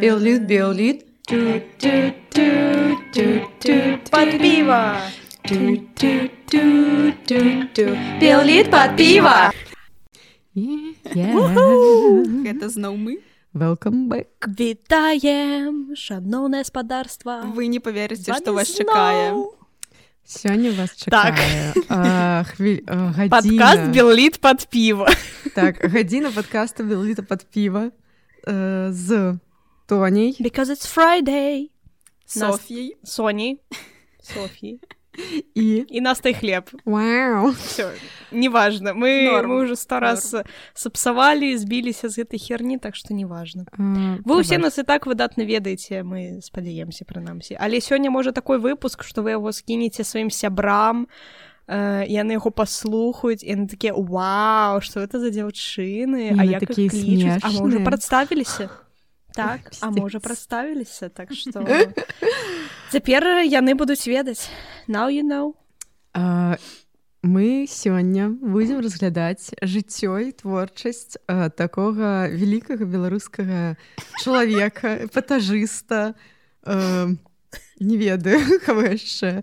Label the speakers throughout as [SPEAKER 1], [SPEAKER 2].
[SPEAKER 1] Беллит, беллит.
[SPEAKER 2] Под пиво!
[SPEAKER 1] Беллит под пиво!
[SPEAKER 3] Гэта зноў мы
[SPEAKER 1] Welcome back.
[SPEAKER 2] Вітаем, шаноўнае спадарства.
[SPEAKER 3] вы не поверыце
[SPEAKER 2] Вами
[SPEAKER 3] што вас
[SPEAKER 2] зноў
[SPEAKER 3] чакае
[SPEAKER 1] Сёння вас
[SPEAKER 2] Так.
[SPEAKER 1] чакае а, гадзіна.
[SPEAKER 2] Падкаст Белліт пад піва.
[SPEAKER 1] Так, гадзіна падкаста Белліта пад піва э, з Тоняй
[SPEAKER 2] Because it's Friday.
[SPEAKER 3] Соф'яй
[SPEAKER 2] Соні. Софьи.
[SPEAKER 1] І
[SPEAKER 2] И Настай хлеб.
[SPEAKER 1] Вау.
[SPEAKER 2] Все, неважно. Мы,
[SPEAKER 3] Норм,
[SPEAKER 2] мы уже сто раз сапсавалі, збіліся з гэтай херні, так што неважно.
[SPEAKER 1] А,
[SPEAKER 2] Вы
[SPEAKER 1] прабач.
[SPEAKER 2] нас і так выдатна ведаеце, мы спадзяемся прынамсі. Але сёння можа такой выпуск, што вы яго скінеце сваім сябрам, э, яны яго паслухаюць і яны такія Вау, што это за дзяўчыны, а як
[SPEAKER 1] такія
[SPEAKER 2] клічуць? А мы
[SPEAKER 1] смешныя.
[SPEAKER 2] прадставіліся. Так, а можа прадставіліся, так што цяпер яны будуць ведаць. Now you know.
[SPEAKER 1] А, мы сёння будзем разглядаць жыццё і творчасць а, такога вялікага беларускага чалавека патажыста а, не ведаю кого яшчэ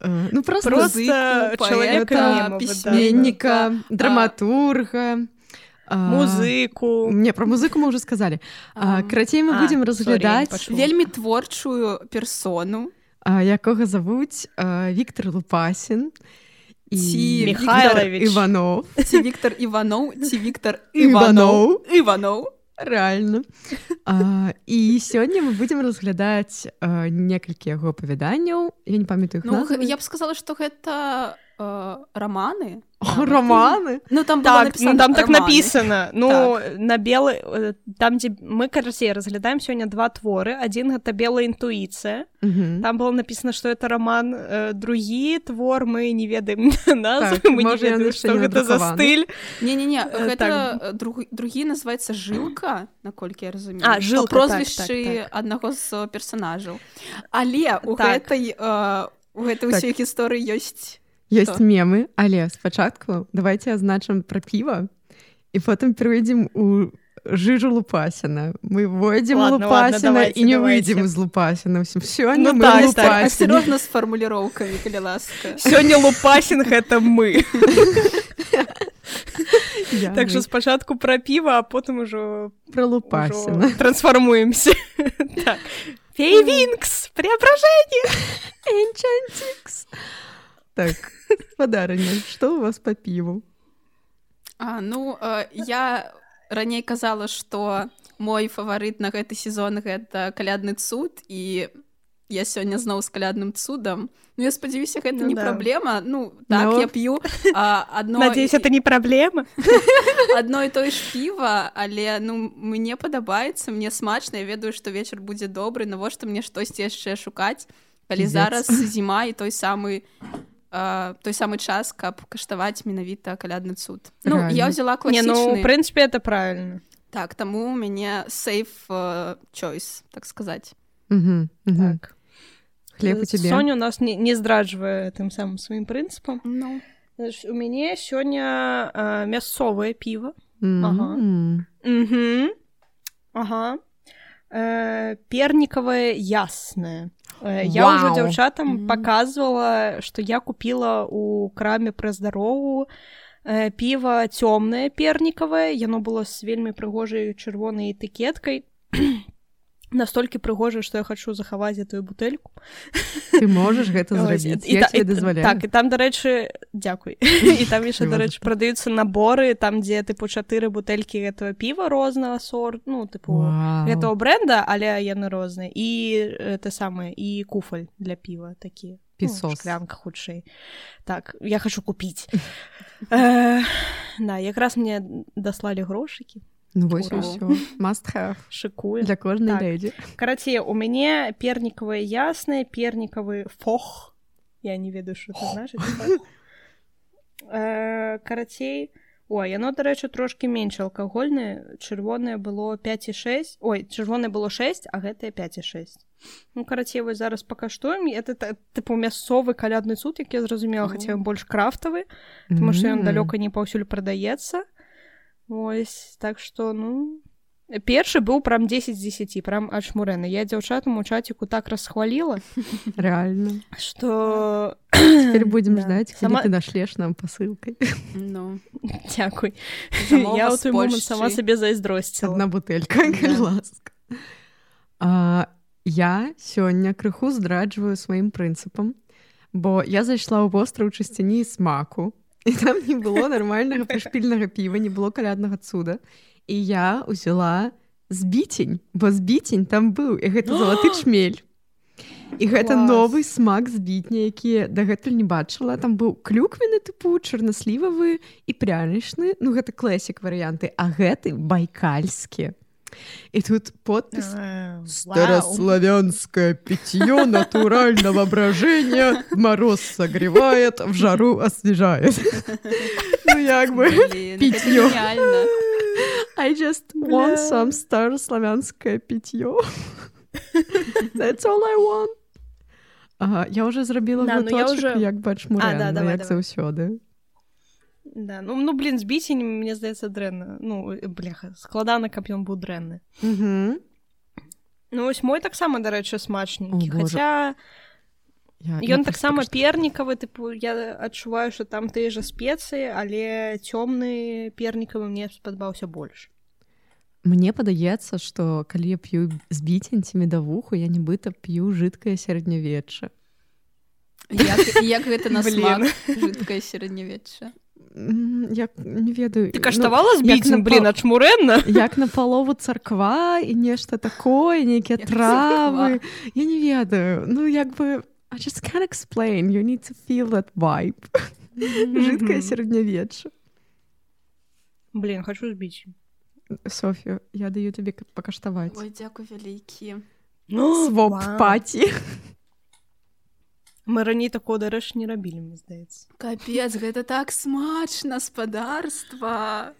[SPEAKER 1] ну просто,
[SPEAKER 2] Просто
[SPEAKER 3] Музыку,
[SPEAKER 2] чалавека
[SPEAKER 3] паэта,
[SPEAKER 2] мема,
[SPEAKER 1] пісьменніка драматурга. а,
[SPEAKER 2] Музыку.
[SPEAKER 1] не про музыку мы уже сказали карацей мы
[SPEAKER 2] sorry,
[SPEAKER 1] разглядаць
[SPEAKER 3] вельмі творчую персону
[SPEAKER 1] а, якога завуць Віктор лупасін
[SPEAKER 3] Ці
[SPEAKER 2] Михайлович.
[SPEAKER 1] Іванов
[SPEAKER 3] ці Віктор Іваноў ці Віктор.
[SPEAKER 1] Іваноў
[SPEAKER 3] Іваноў
[SPEAKER 1] Рэальна. А, і сёння мы будзем разглядаць некалькі яго апавяданняў. Я не памятаю іх
[SPEAKER 3] Ну я б сказала што гэта э, раманы
[SPEAKER 1] О, раманы.
[SPEAKER 3] Ну там было
[SPEAKER 2] Так,
[SPEAKER 3] напісана
[SPEAKER 2] ну там так
[SPEAKER 3] раманы.
[SPEAKER 2] написано. Ну, на белый... э, Там, где мы, карацей, разглядаем сегодня два творы. Один — это «Белая интуиция».
[SPEAKER 1] Мгм.
[SPEAKER 2] Там было написано, что это роман. Э, Другі твор мы не ведаем назвы,
[SPEAKER 1] Так,
[SPEAKER 2] мы не ведаем,
[SPEAKER 1] не
[SPEAKER 2] гэта за стыль.
[SPEAKER 3] не-не-не
[SPEAKER 2] Э,
[SPEAKER 3] гэта
[SPEAKER 2] так.
[SPEAKER 3] друг, другі называется жылка наколькі я разумею
[SPEAKER 2] А, «Жылка», так,
[SPEAKER 3] прозвішчы
[SPEAKER 2] так,
[SPEAKER 3] аднаго з персонажаў але у
[SPEAKER 2] Так.
[SPEAKER 3] гэтай э, у гэтай
[SPEAKER 1] Так.
[SPEAKER 3] ўсёй гісторыі ёсць
[SPEAKER 1] Ёсць мемы, але спачатку давайте азначым пра піва і потым перайдзем у жыжу лупасіна. Мы войдзем лупасіна і не выйдзем з лупасіна. Сёння
[SPEAKER 2] Ну так, так,
[SPEAKER 3] асцярожна з фармуліроўкамі калі ласка
[SPEAKER 2] Сегодня Лупасинг — это мы. Так что
[SPEAKER 1] мы
[SPEAKER 2] спочатку про пиво, а потом уже
[SPEAKER 1] пра лупасіна.
[SPEAKER 2] уже трансформуемся. Так. Фейвинкс! Преображение!
[SPEAKER 1] Энчантикс. Так, спадарыня, што у вас па піву?
[SPEAKER 3] А, ну э, я раней казала што мой фаварыт на гэты сезон гэта калядны цуд і я сёння зноў з калядным цудам Ну я спадзяюся гэта
[SPEAKER 2] Ну
[SPEAKER 3] не
[SPEAKER 2] да.
[SPEAKER 3] праблема ну так
[SPEAKER 1] Ну.
[SPEAKER 3] я п'ю адно
[SPEAKER 2] Надеюсь, это не проблема.
[SPEAKER 3] адно і той ж піва але ну мне падабаецца мне смачна я ведаю што вечар будзе добры навошта мне штосьці яшчэ шукаць калі зараз зіма і той самы а, той самы час каб каштаваць менавіта калядны цуд ну я
[SPEAKER 1] Рэальна.
[SPEAKER 3] взяла
[SPEAKER 2] Не, ну, в
[SPEAKER 3] класічны
[SPEAKER 2] принципе, это правильно.
[SPEAKER 3] так таму у мяне сейф choice так сказаць
[SPEAKER 1] Угу, угу.
[SPEAKER 2] Так.
[SPEAKER 1] Хлеб у
[SPEAKER 2] Э,
[SPEAKER 1] тебе.
[SPEAKER 2] Соня у нас не, не здраджвае тым самым сваім прынцыпам.
[SPEAKER 3] ну
[SPEAKER 2] у мяне сёння э, мясцовае піва.
[SPEAKER 1] М.
[SPEAKER 2] Угу. Ага. Э, пернікавае яснае. Э, Я ўжо
[SPEAKER 1] Вау.
[SPEAKER 2] дзяўчатам
[SPEAKER 3] Мгм.
[SPEAKER 2] паказвала, што я купіла ў краме пра здарову э, піва цёмнае пернікавае. Яно было з вельмі прыгожай чырвонай этыкеткай. Настолькі прыгожа, што я хачу захаваць гэтую бутэльку.
[SPEAKER 1] Ты можаш гэта зрабіць.
[SPEAKER 2] і та- і-
[SPEAKER 1] дазваляю.
[SPEAKER 2] Так, і там, дарэчы, дзякуй. І там яшчэ, дарэчы, прадаюцца наборы, там, дзе, тыпу, чатыры бутэлькі гэтага піва рознага сорт, ну, тыпу,
[SPEAKER 1] Вау.
[SPEAKER 2] гэтага бренда, але яны розныя. І это самае, і куфаль для піва такі.
[SPEAKER 1] Пісос.
[SPEAKER 2] Ну, шклянка хутчэй. Так, я хачу купіць. Э, Да, якраз мне даслалі грошыкі.
[SPEAKER 1] Ну вось і ўсё. Have
[SPEAKER 2] Шыкую.
[SPEAKER 1] для кожнай
[SPEAKER 2] Так.
[SPEAKER 1] леді.
[SPEAKER 2] Карацей, у мяне пернікавыя ясныя, пернікавы фох. Я не ведаю, што значыць. Фох. Э, Карацей, О яно дарэчы трошки менш алкагольнае чырвонае было 5,6 ой чырвонае было 6 а гэтае 5,6 Ну карацей вось зараз пакаштуем это тыпу мясцовы калядны суд як я зразумела хацеў больш крафтавы тому что ён далёка не паўсюль прадаецца ось так что ну першы быў прям 10 з 10 прям ачмурэна я дзяўчатам у чаціку так расхваліла
[SPEAKER 1] реально.
[SPEAKER 2] что
[SPEAKER 1] теперь будем
[SPEAKER 2] Да.
[SPEAKER 1] ждать
[SPEAKER 2] Сама-
[SPEAKER 1] ты нашлешь нам посылкой.
[SPEAKER 3] Ну,
[SPEAKER 2] дзякуй я ў
[SPEAKER 3] з
[SPEAKER 2] той момант
[SPEAKER 3] Польшчы.
[SPEAKER 2] сама сабе зайздросціла
[SPEAKER 1] одна бутэлька ласка. А, я сёння крыху здраджваю сваім прынцыпам бо я зайшла ў востраў чысціні смаку і там не было нармальнага прышпільнага піва не было каляднага цуда. І я ўзяла збіцень бо збіцень там быў і гэта залаты чмель. І гэта
[SPEAKER 2] Клас.
[SPEAKER 1] новы смак збітня які дагэтуль не бачыла. Там быў клюквены тыпу чарнаслівавы і прянічны. Ну гэта класік варыянты а гэты байкальскі і тут подпіс Старославянское питье натурального брожения мороз согревает, в жару освежает. Ну, як бы,
[SPEAKER 3] гениально.
[SPEAKER 1] I just want some старославянское питье. That's all I want. Ага, я уже зрабіла
[SPEAKER 2] Да, ну я
[SPEAKER 1] глоточак,
[SPEAKER 2] уже-
[SPEAKER 1] як
[SPEAKER 2] А, да,
[SPEAKER 1] як
[SPEAKER 2] давай.
[SPEAKER 1] заўсёды.
[SPEAKER 2] Да, ну, ну блин збіцень мне здаецца дрэнна ну э, бляха складана каб ён быў дрэнны
[SPEAKER 1] Мгм.
[SPEAKER 2] Ну вось мой таксама дарэчы смачненькі
[SPEAKER 1] Боже.
[SPEAKER 2] хаця ён таксама пернікавы тыпу я адчуваю што там тыя жа спецыі але цёмны пернікавы мне спадабаўся больш
[SPEAKER 1] Мне падаецца, што калі я п'ю збіцень ці медавуху, я нібыта п'ю жидкае сярэднявечча.
[SPEAKER 3] Як, як гэта на
[SPEAKER 2] Блін.
[SPEAKER 3] смак жидкае сярэднявечча.
[SPEAKER 1] М, Я не ведаю
[SPEAKER 2] ты каштавала
[SPEAKER 1] як
[SPEAKER 2] збіцень
[SPEAKER 1] на
[SPEAKER 2] блин ачмурэнна
[SPEAKER 1] як на палову царква і нешта такое нейкія
[SPEAKER 3] Як
[SPEAKER 1] травы. Я не ведаю. Ну як бы I just can't explain. You need to feel that vibe. Жидкае
[SPEAKER 2] Мгм.
[SPEAKER 1] сярэднявечча
[SPEAKER 2] блин хочу збіць
[SPEAKER 1] Софію я даю табе пакаштаваць
[SPEAKER 3] Ой, дзякуй вялікі.
[SPEAKER 1] своп
[SPEAKER 2] Вау.
[SPEAKER 1] паці
[SPEAKER 2] мы раней такого дарэч не рабілі мне здаецца
[SPEAKER 3] Капец, гэта так смачна, спадарства.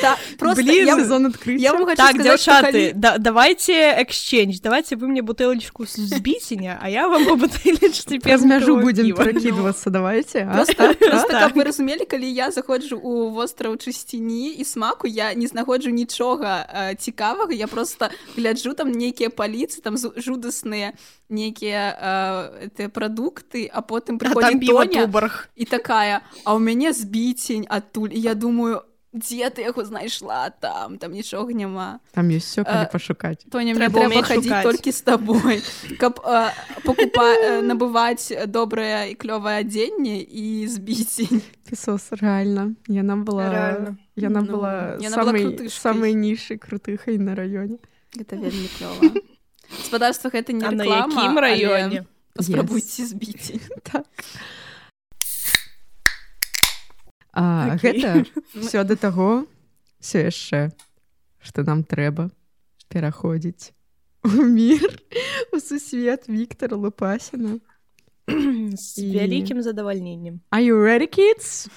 [SPEAKER 3] Так, просто
[SPEAKER 2] Блин,
[SPEAKER 3] я,
[SPEAKER 1] сезон адкрыцця
[SPEAKER 3] я вам хочу
[SPEAKER 2] так
[SPEAKER 3] сказать, что
[SPEAKER 2] дзяўчаты
[SPEAKER 3] калі-
[SPEAKER 2] да, давайте эксченж давайте вы мне бутылочку збіценя а я вам по бутылечцы
[SPEAKER 1] праз мяжу будзем
[SPEAKER 2] піва.
[SPEAKER 1] перакідвацца давайте а?
[SPEAKER 3] Просто, просто
[SPEAKER 2] Так.
[SPEAKER 3] каб вы разумелі, калі я заходжу ў востраў чысціні і смаку, я не знаходжу нічога э, цікавага, я просто гляджу там нейкія паліцы, там жудасныя нейкія э, ты прадукты, а
[SPEAKER 2] А там
[SPEAKER 3] прыходзіць
[SPEAKER 2] піва
[SPEAKER 3] Тоня і такая, а ў мяне збіцень адтуль, і я думаю, дзе ты яго знайшла там, там нічога няма.
[SPEAKER 1] там ёсць все калі
[SPEAKER 3] Э,
[SPEAKER 1] пашукаць
[SPEAKER 3] Тоня, мне
[SPEAKER 2] Трэба
[SPEAKER 3] хадзіць толькі з табой, каб э, пакупа, э, набываць добрае і клёвае адзенне і збіцень.
[SPEAKER 1] пісос реально яна была
[SPEAKER 2] Рэальна.
[SPEAKER 1] яна
[SPEAKER 3] Ну,
[SPEAKER 1] была
[SPEAKER 3] яна была
[SPEAKER 1] самай
[SPEAKER 3] крутышкай.
[SPEAKER 1] самай нішай крутыхай на раёне
[SPEAKER 3] Гэта вельмі клёва. Спадарства гэта не
[SPEAKER 2] а на якім
[SPEAKER 3] але
[SPEAKER 2] раёне
[SPEAKER 3] Паспрабуйце збіцень.
[SPEAKER 1] так а,
[SPEAKER 2] Окей.
[SPEAKER 1] гэта все да таго все яшчэ што нам трэба пераходзіць у мір у сусвет Віктора лупасіна
[SPEAKER 2] з
[SPEAKER 1] І-
[SPEAKER 2] вялікім задавальненнем
[SPEAKER 1] Are you ready, kids?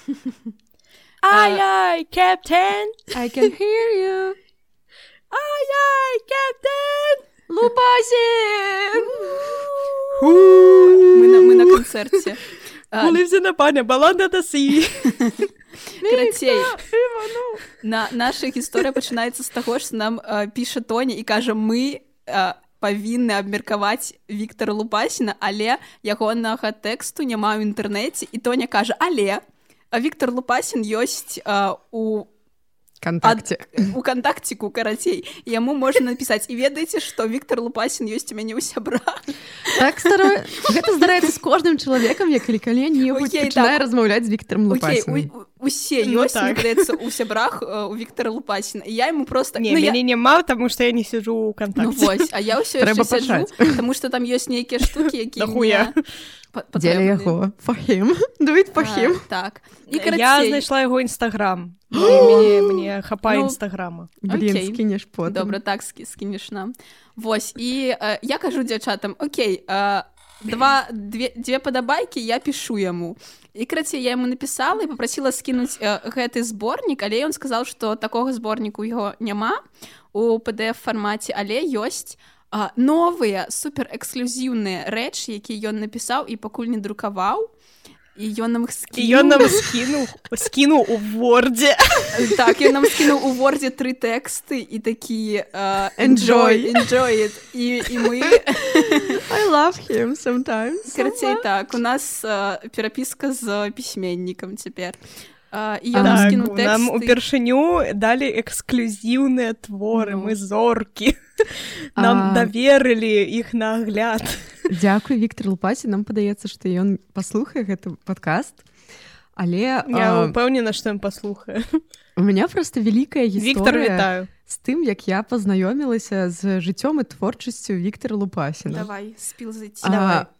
[SPEAKER 2] ай-ай кэптэн
[SPEAKER 1] I can hear you.
[SPEAKER 2] ай-ай кэптэн
[SPEAKER 1] Лупасін!
[SPEAKER 3] Мы на, мы на канцэрце. А,
[SPEAKER 2] Улыбся на паня баланда да сі.
[SPEAKER 3] Карацей, на наша гісторыя пачынаецца з таго, што нам э, піша Тоня і кажа мы э, павінны абмеркаваць Віктора Лупасіна, але ягонага тэксту няма ў інтэрнэце і Тоня кажа але а Віктор Лупасін ёсць э, у
[SPEAKER 1] Контакте.
[SPEAKER 3] у кантакціку карацей яму можна напісаць і ведаеце што Віктор Лупасін ёсць у мяне ў сябра
[SPEAKER 1] Так, старое. Гэта здараецца з кожным чалавекам, як калі калі-небудзь пачынае
[SPEAKER 3] так.
[SPEAKER 1] размаўляць з Віктарам
[SPEAKER 3] Окей,
[SPEAKER 1] Лупасінам.
[SPEAKER 3] у- у- усе
[SPEAKER 2] Ну
[SPEAKER 3] ёсць
[SPEAKER 2] так.
[SPEAKER 3] мне здаецца у сябрах э, у Віктора Лупасіна і я ему просто
[SPEAKER 2] не
[SPEAKER 3] ну, я...
[SPEAKER 2] мяне няма таму што я не сижу ў
[SPEAKER 3] Ну
[SPEAKER 2] кантакце
[SPEAKER 3] вось, а я ўсё сяджу. Таму што там ёсць нейкія штукі, якія па-
[SPEAKER 1] Дзеля яго. Фахім.
[SPEAKER 3] А,
[SPEAKER 1] фахім.
[SPEAKER 3] Так. І
[SPEAKER 2] я
[SPEAKER 3] карацей,
[SPEAKER 2] знайшла яго нстаграм мне мне хапае
[SPEAKER 3] Ну,
[SPEAKER 2] нстаграма
[SPEAKER 1] Блін,
[SPEAKER 3] Окей.
[SPEAKER 1] скінеш потым.
[SPEAKER 3] Добра, так ски- скінеш нам. Вось і э, я кажу дзяўчатам Окей, э, два две, две падабайкі я пишу яму і краце я ему написала і попросила скінуць э, гэты зборнік але ён сказал что такога зборніку яго няма у pdf фармаце але ёсць новыя супер эксклюзіўныя рэчы які ён напісаў і пакуль не друкаваў і ён нам
[SPEAKER 2] ён нам скінуў скінуў у вордзе
[SPEAKER 3] так я нам скінуў у вордзе тры тэксты і такі uh, enjoy enjoy. it. і, і мы
[SPEAKER 1] I love him sometimes
[SPEAKER 3] карацей так у нас uh, перапіска з пісьменнікам цяпер
[SPEAKER 2] нам упершыню далі эксклюзіўныя творы ну. мы зоркі нам даверылі іх нагляд
[SPEAKER 1] Дякую Віктор лупаці нам падаецца што ён паслухае гэты падкаст але
[SPEAKER 2] я упэўнена што ён паслухае
[SPEAKER 1] у меня просто вялікая
[SPEAKER 2] Віктор вітаю
[SPEAKER 1] з тым як я пазнаёмілася з жыццём і творчасцю Віктора лупасіна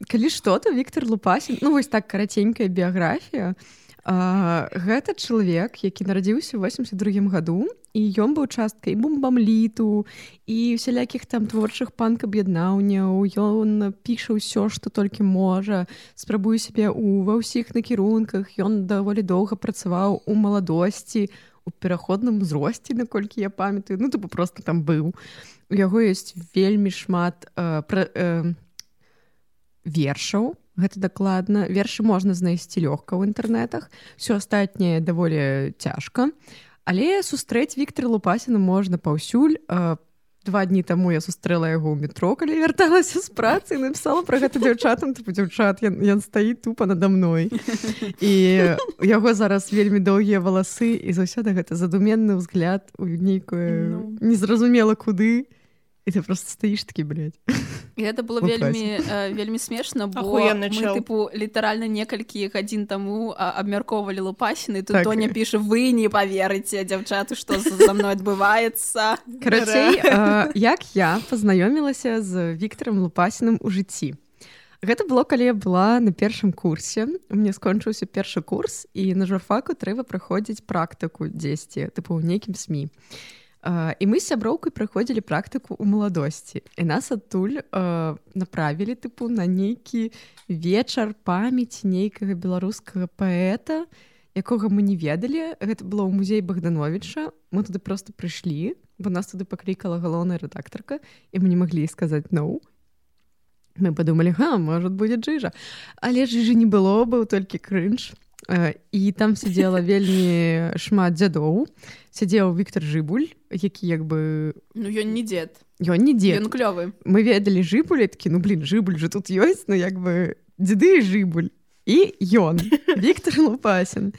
[SPEAKER 1] калі што то Віктор лупасін ну вось так караценькая біяграфія то А, гэта чалавек які нарадзіўся 82 году і ён быў часткай бомбамліту і усялякіх там творчых панк аб'яднаўняў ён піша ўсё што толькі можа спрабую сябе у ва ўсіх накірунках. Ён даволі доўга працаваў у маладосці у пераходным узросце наколькі я памятаю. Ну тупо просто там быў. У яго ёсць вельмі шмат э, пра, э, вершаў гэта дакладна. Вершы можна знайсці лёгка ў інтэрнэтах. Все астатняе даволі цяжка. Але сустрэць Віктор лупасіна можна паўсюль. По два дні таму я сустрэла яго ў метро калі вярталася з працы напісала пра гэта дзяўчатам. Тыпу дзяўчат ён, ён стаіць тупа надо мной. І яго зараз вельмі доўгія валасы і заўсёды гэта задуменны ўзгляд у нейкую ну. незразумела куды. і і ты просто стаіш такі блядь.
[SPEAKER 3] І это было вельмі э, вельмі смешна тыпу літаральна некалькі гадзін таму абмяркоўвалі лупасіны тут так. Тоня піша вы не паверыце дзяўчаты што за мной адбываецца
[SPEAKER 1] карацей э, як я пазнаёмілася з Віктором лупасіным у жыцці Гэта было калі я была на першым курсе. Мне скончыўся першы курс і на журфаку трэба праходзіць практыку дзесьці тыпу ў нейкім сМ і мы з сяброўкай праходзілі практыку ў маладосці і нас адтуль направілі тыпу на нейкі вечар памяць нейкага беларускага паэта якога мы не ведалі. Гэта было ў музей богдановича. Мы туды просто прыйшлі бо нас туды паклікала галоўная рэдактарка і мы не маглі сказаць ну мы падумалі га может будзе джыжа але жыжы не было быў толькі крынж і там сидзела вельмі шмат дзядоў. Сядзеў Віктор жыбуль які як бы
[SPEAKER 3] ну ён не дзед.
[SPEAKER 1] ён не дзед.
[SPEAKER 3] Клёвы.
[SPEAKER 1] Мы ведалі жыбулеткі ну блин жыбуль же тут ёсць ну як бы дзеды жыбуль і ён Віктор лупасін.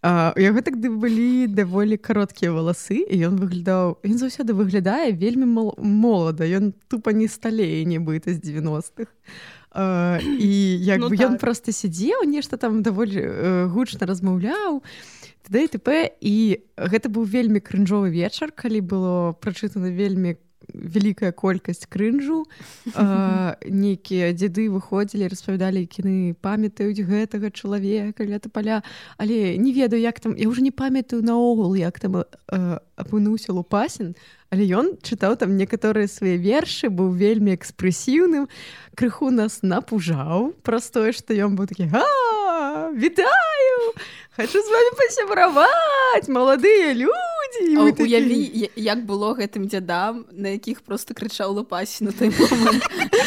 [SPEAKER 1] У яго так былі даволі кароткія валасы і ён выглядаў ён заўсёды выглядае вельмі молада. Ён тупа не сталее нібыта з 90-х а і як ну, бы так. ён просто сядзеў нешта там даволі гучна размаўляў ТД і гэта быў вельмі крынжовы вечар калі было прачытана вельмі вялікая колькасць крынжу нейкія дзеды выходзілі распавядалі кіны памятаюць гэтага чалавека лета паля. Але не ведаю як там я уже не памятаю наогул як там апынуўся лупасін але ён чытаў там некаторыя свае вершы быў вельмі экспрэсіўным. Крыху нас напужаў праз тое што ён быў такі вітаю хочу з вами пасябраваць маладыя людзі
[SPEAKER 3] уяві як было гэтым дзядам на якіх просто крычаў лупасі на той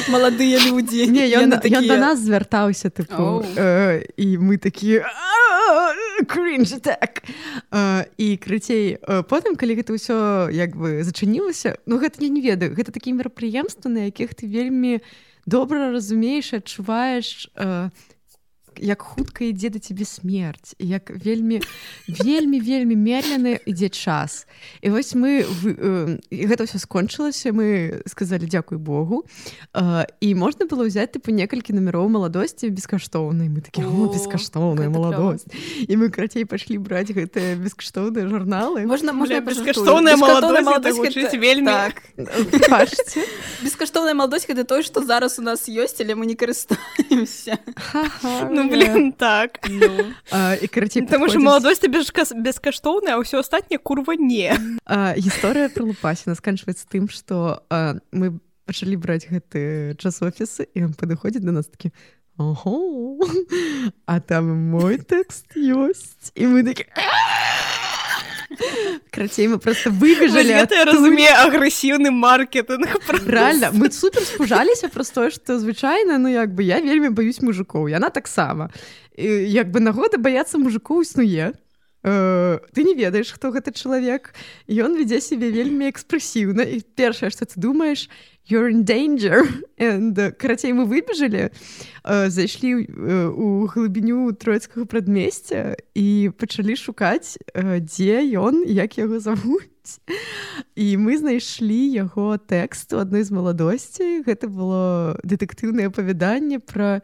[SPEAKER 3] маладыя людзі
[SPEAKER 1] не ён да нас звяртаўся тыпу і мы такія кринж так і крыцей потым калі гэта ўсё як бы зачынілася ну гэта я не ведаю гэта такі мерапрыемствы на якіх ты вельмі добра разумееш адчуваеш на як хутка ідзе да цябе смерць як вельмі вельмі вельмі медленны ідзе час. І вось мы вы, э, гэта ўсё скончылася мы сказалі дзякуй Богу э, і можна было ўзяць тыпу некалькі нумароў маладосці бескаштоўнай. Мы такі бескаштоўная маладосць і мы крацей пайшлі браць гэтыя бескаштоўныя журналы.
[SPEAKER 2] Можна можна бескаштоўная вельмі так.
[SPEAKER 3] бескаштоўная маладосць гэта той што зараз у нас ёсць але мы не карыстаемся.
[SPEAKER 2] Ну Ну, блин, так.
[SPEAKER 1] Ну. І карацей,
[SPEAKER 2] Таму што маладосць бескаштоўная, а ўсё астатняе курва не.
[SPEAKER 1] Гісторыя пра Лупасіна сканчваецца тым, што мы пачалі браць гэты часофісы і ён падыходзіць да нас такі Ого, а там мой тэкст ёсць і мы такі Крацей мы просто выбежалі
[SPEAKER 2] я разумею агрэсіўны маркетинг
[SPEAKER 1] реально мы супер спужаліся про тое что звычайна ну як бы я вельмі баюсь мужикоў яна таксама як бы нагода баяцца мужикоў існуе э, ты не ведаеш хто гэты чалавек ён вядзе сябе вельмі экспрэсіўна і першае что ты думаешь you're in danger. And uh, карацей мы выбежалі uh, зайшлі uh, у глыбіню троцкага прадмесця і пачалі шукаць uh, дзе ён як яго завуць і мы знайшлі яго тэкст у адной з маладосці гэта было дэтэктыўнае апавяданне пра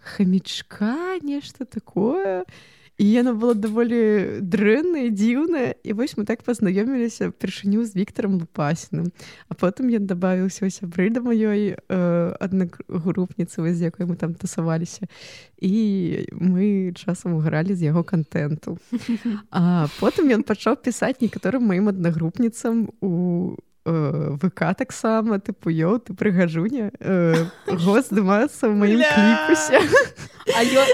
[SPEAKER 1] хамічка нешта такое. і і яна была даволі дрэнная дзіўная і вось мы так пазнаёміліся першыню з віктором лупасіным а потым ён добавіўся сябры да маёй э, аднагрупніцы з якой мы там тасаваліся і мы часам гралі з яго контенту а потым ён пачаў пісаць некаторым маім аднагрупніцам у Э, ВК таксама тыпу ёў ты прыгажуня э, гос здымацца ў маім кліпусе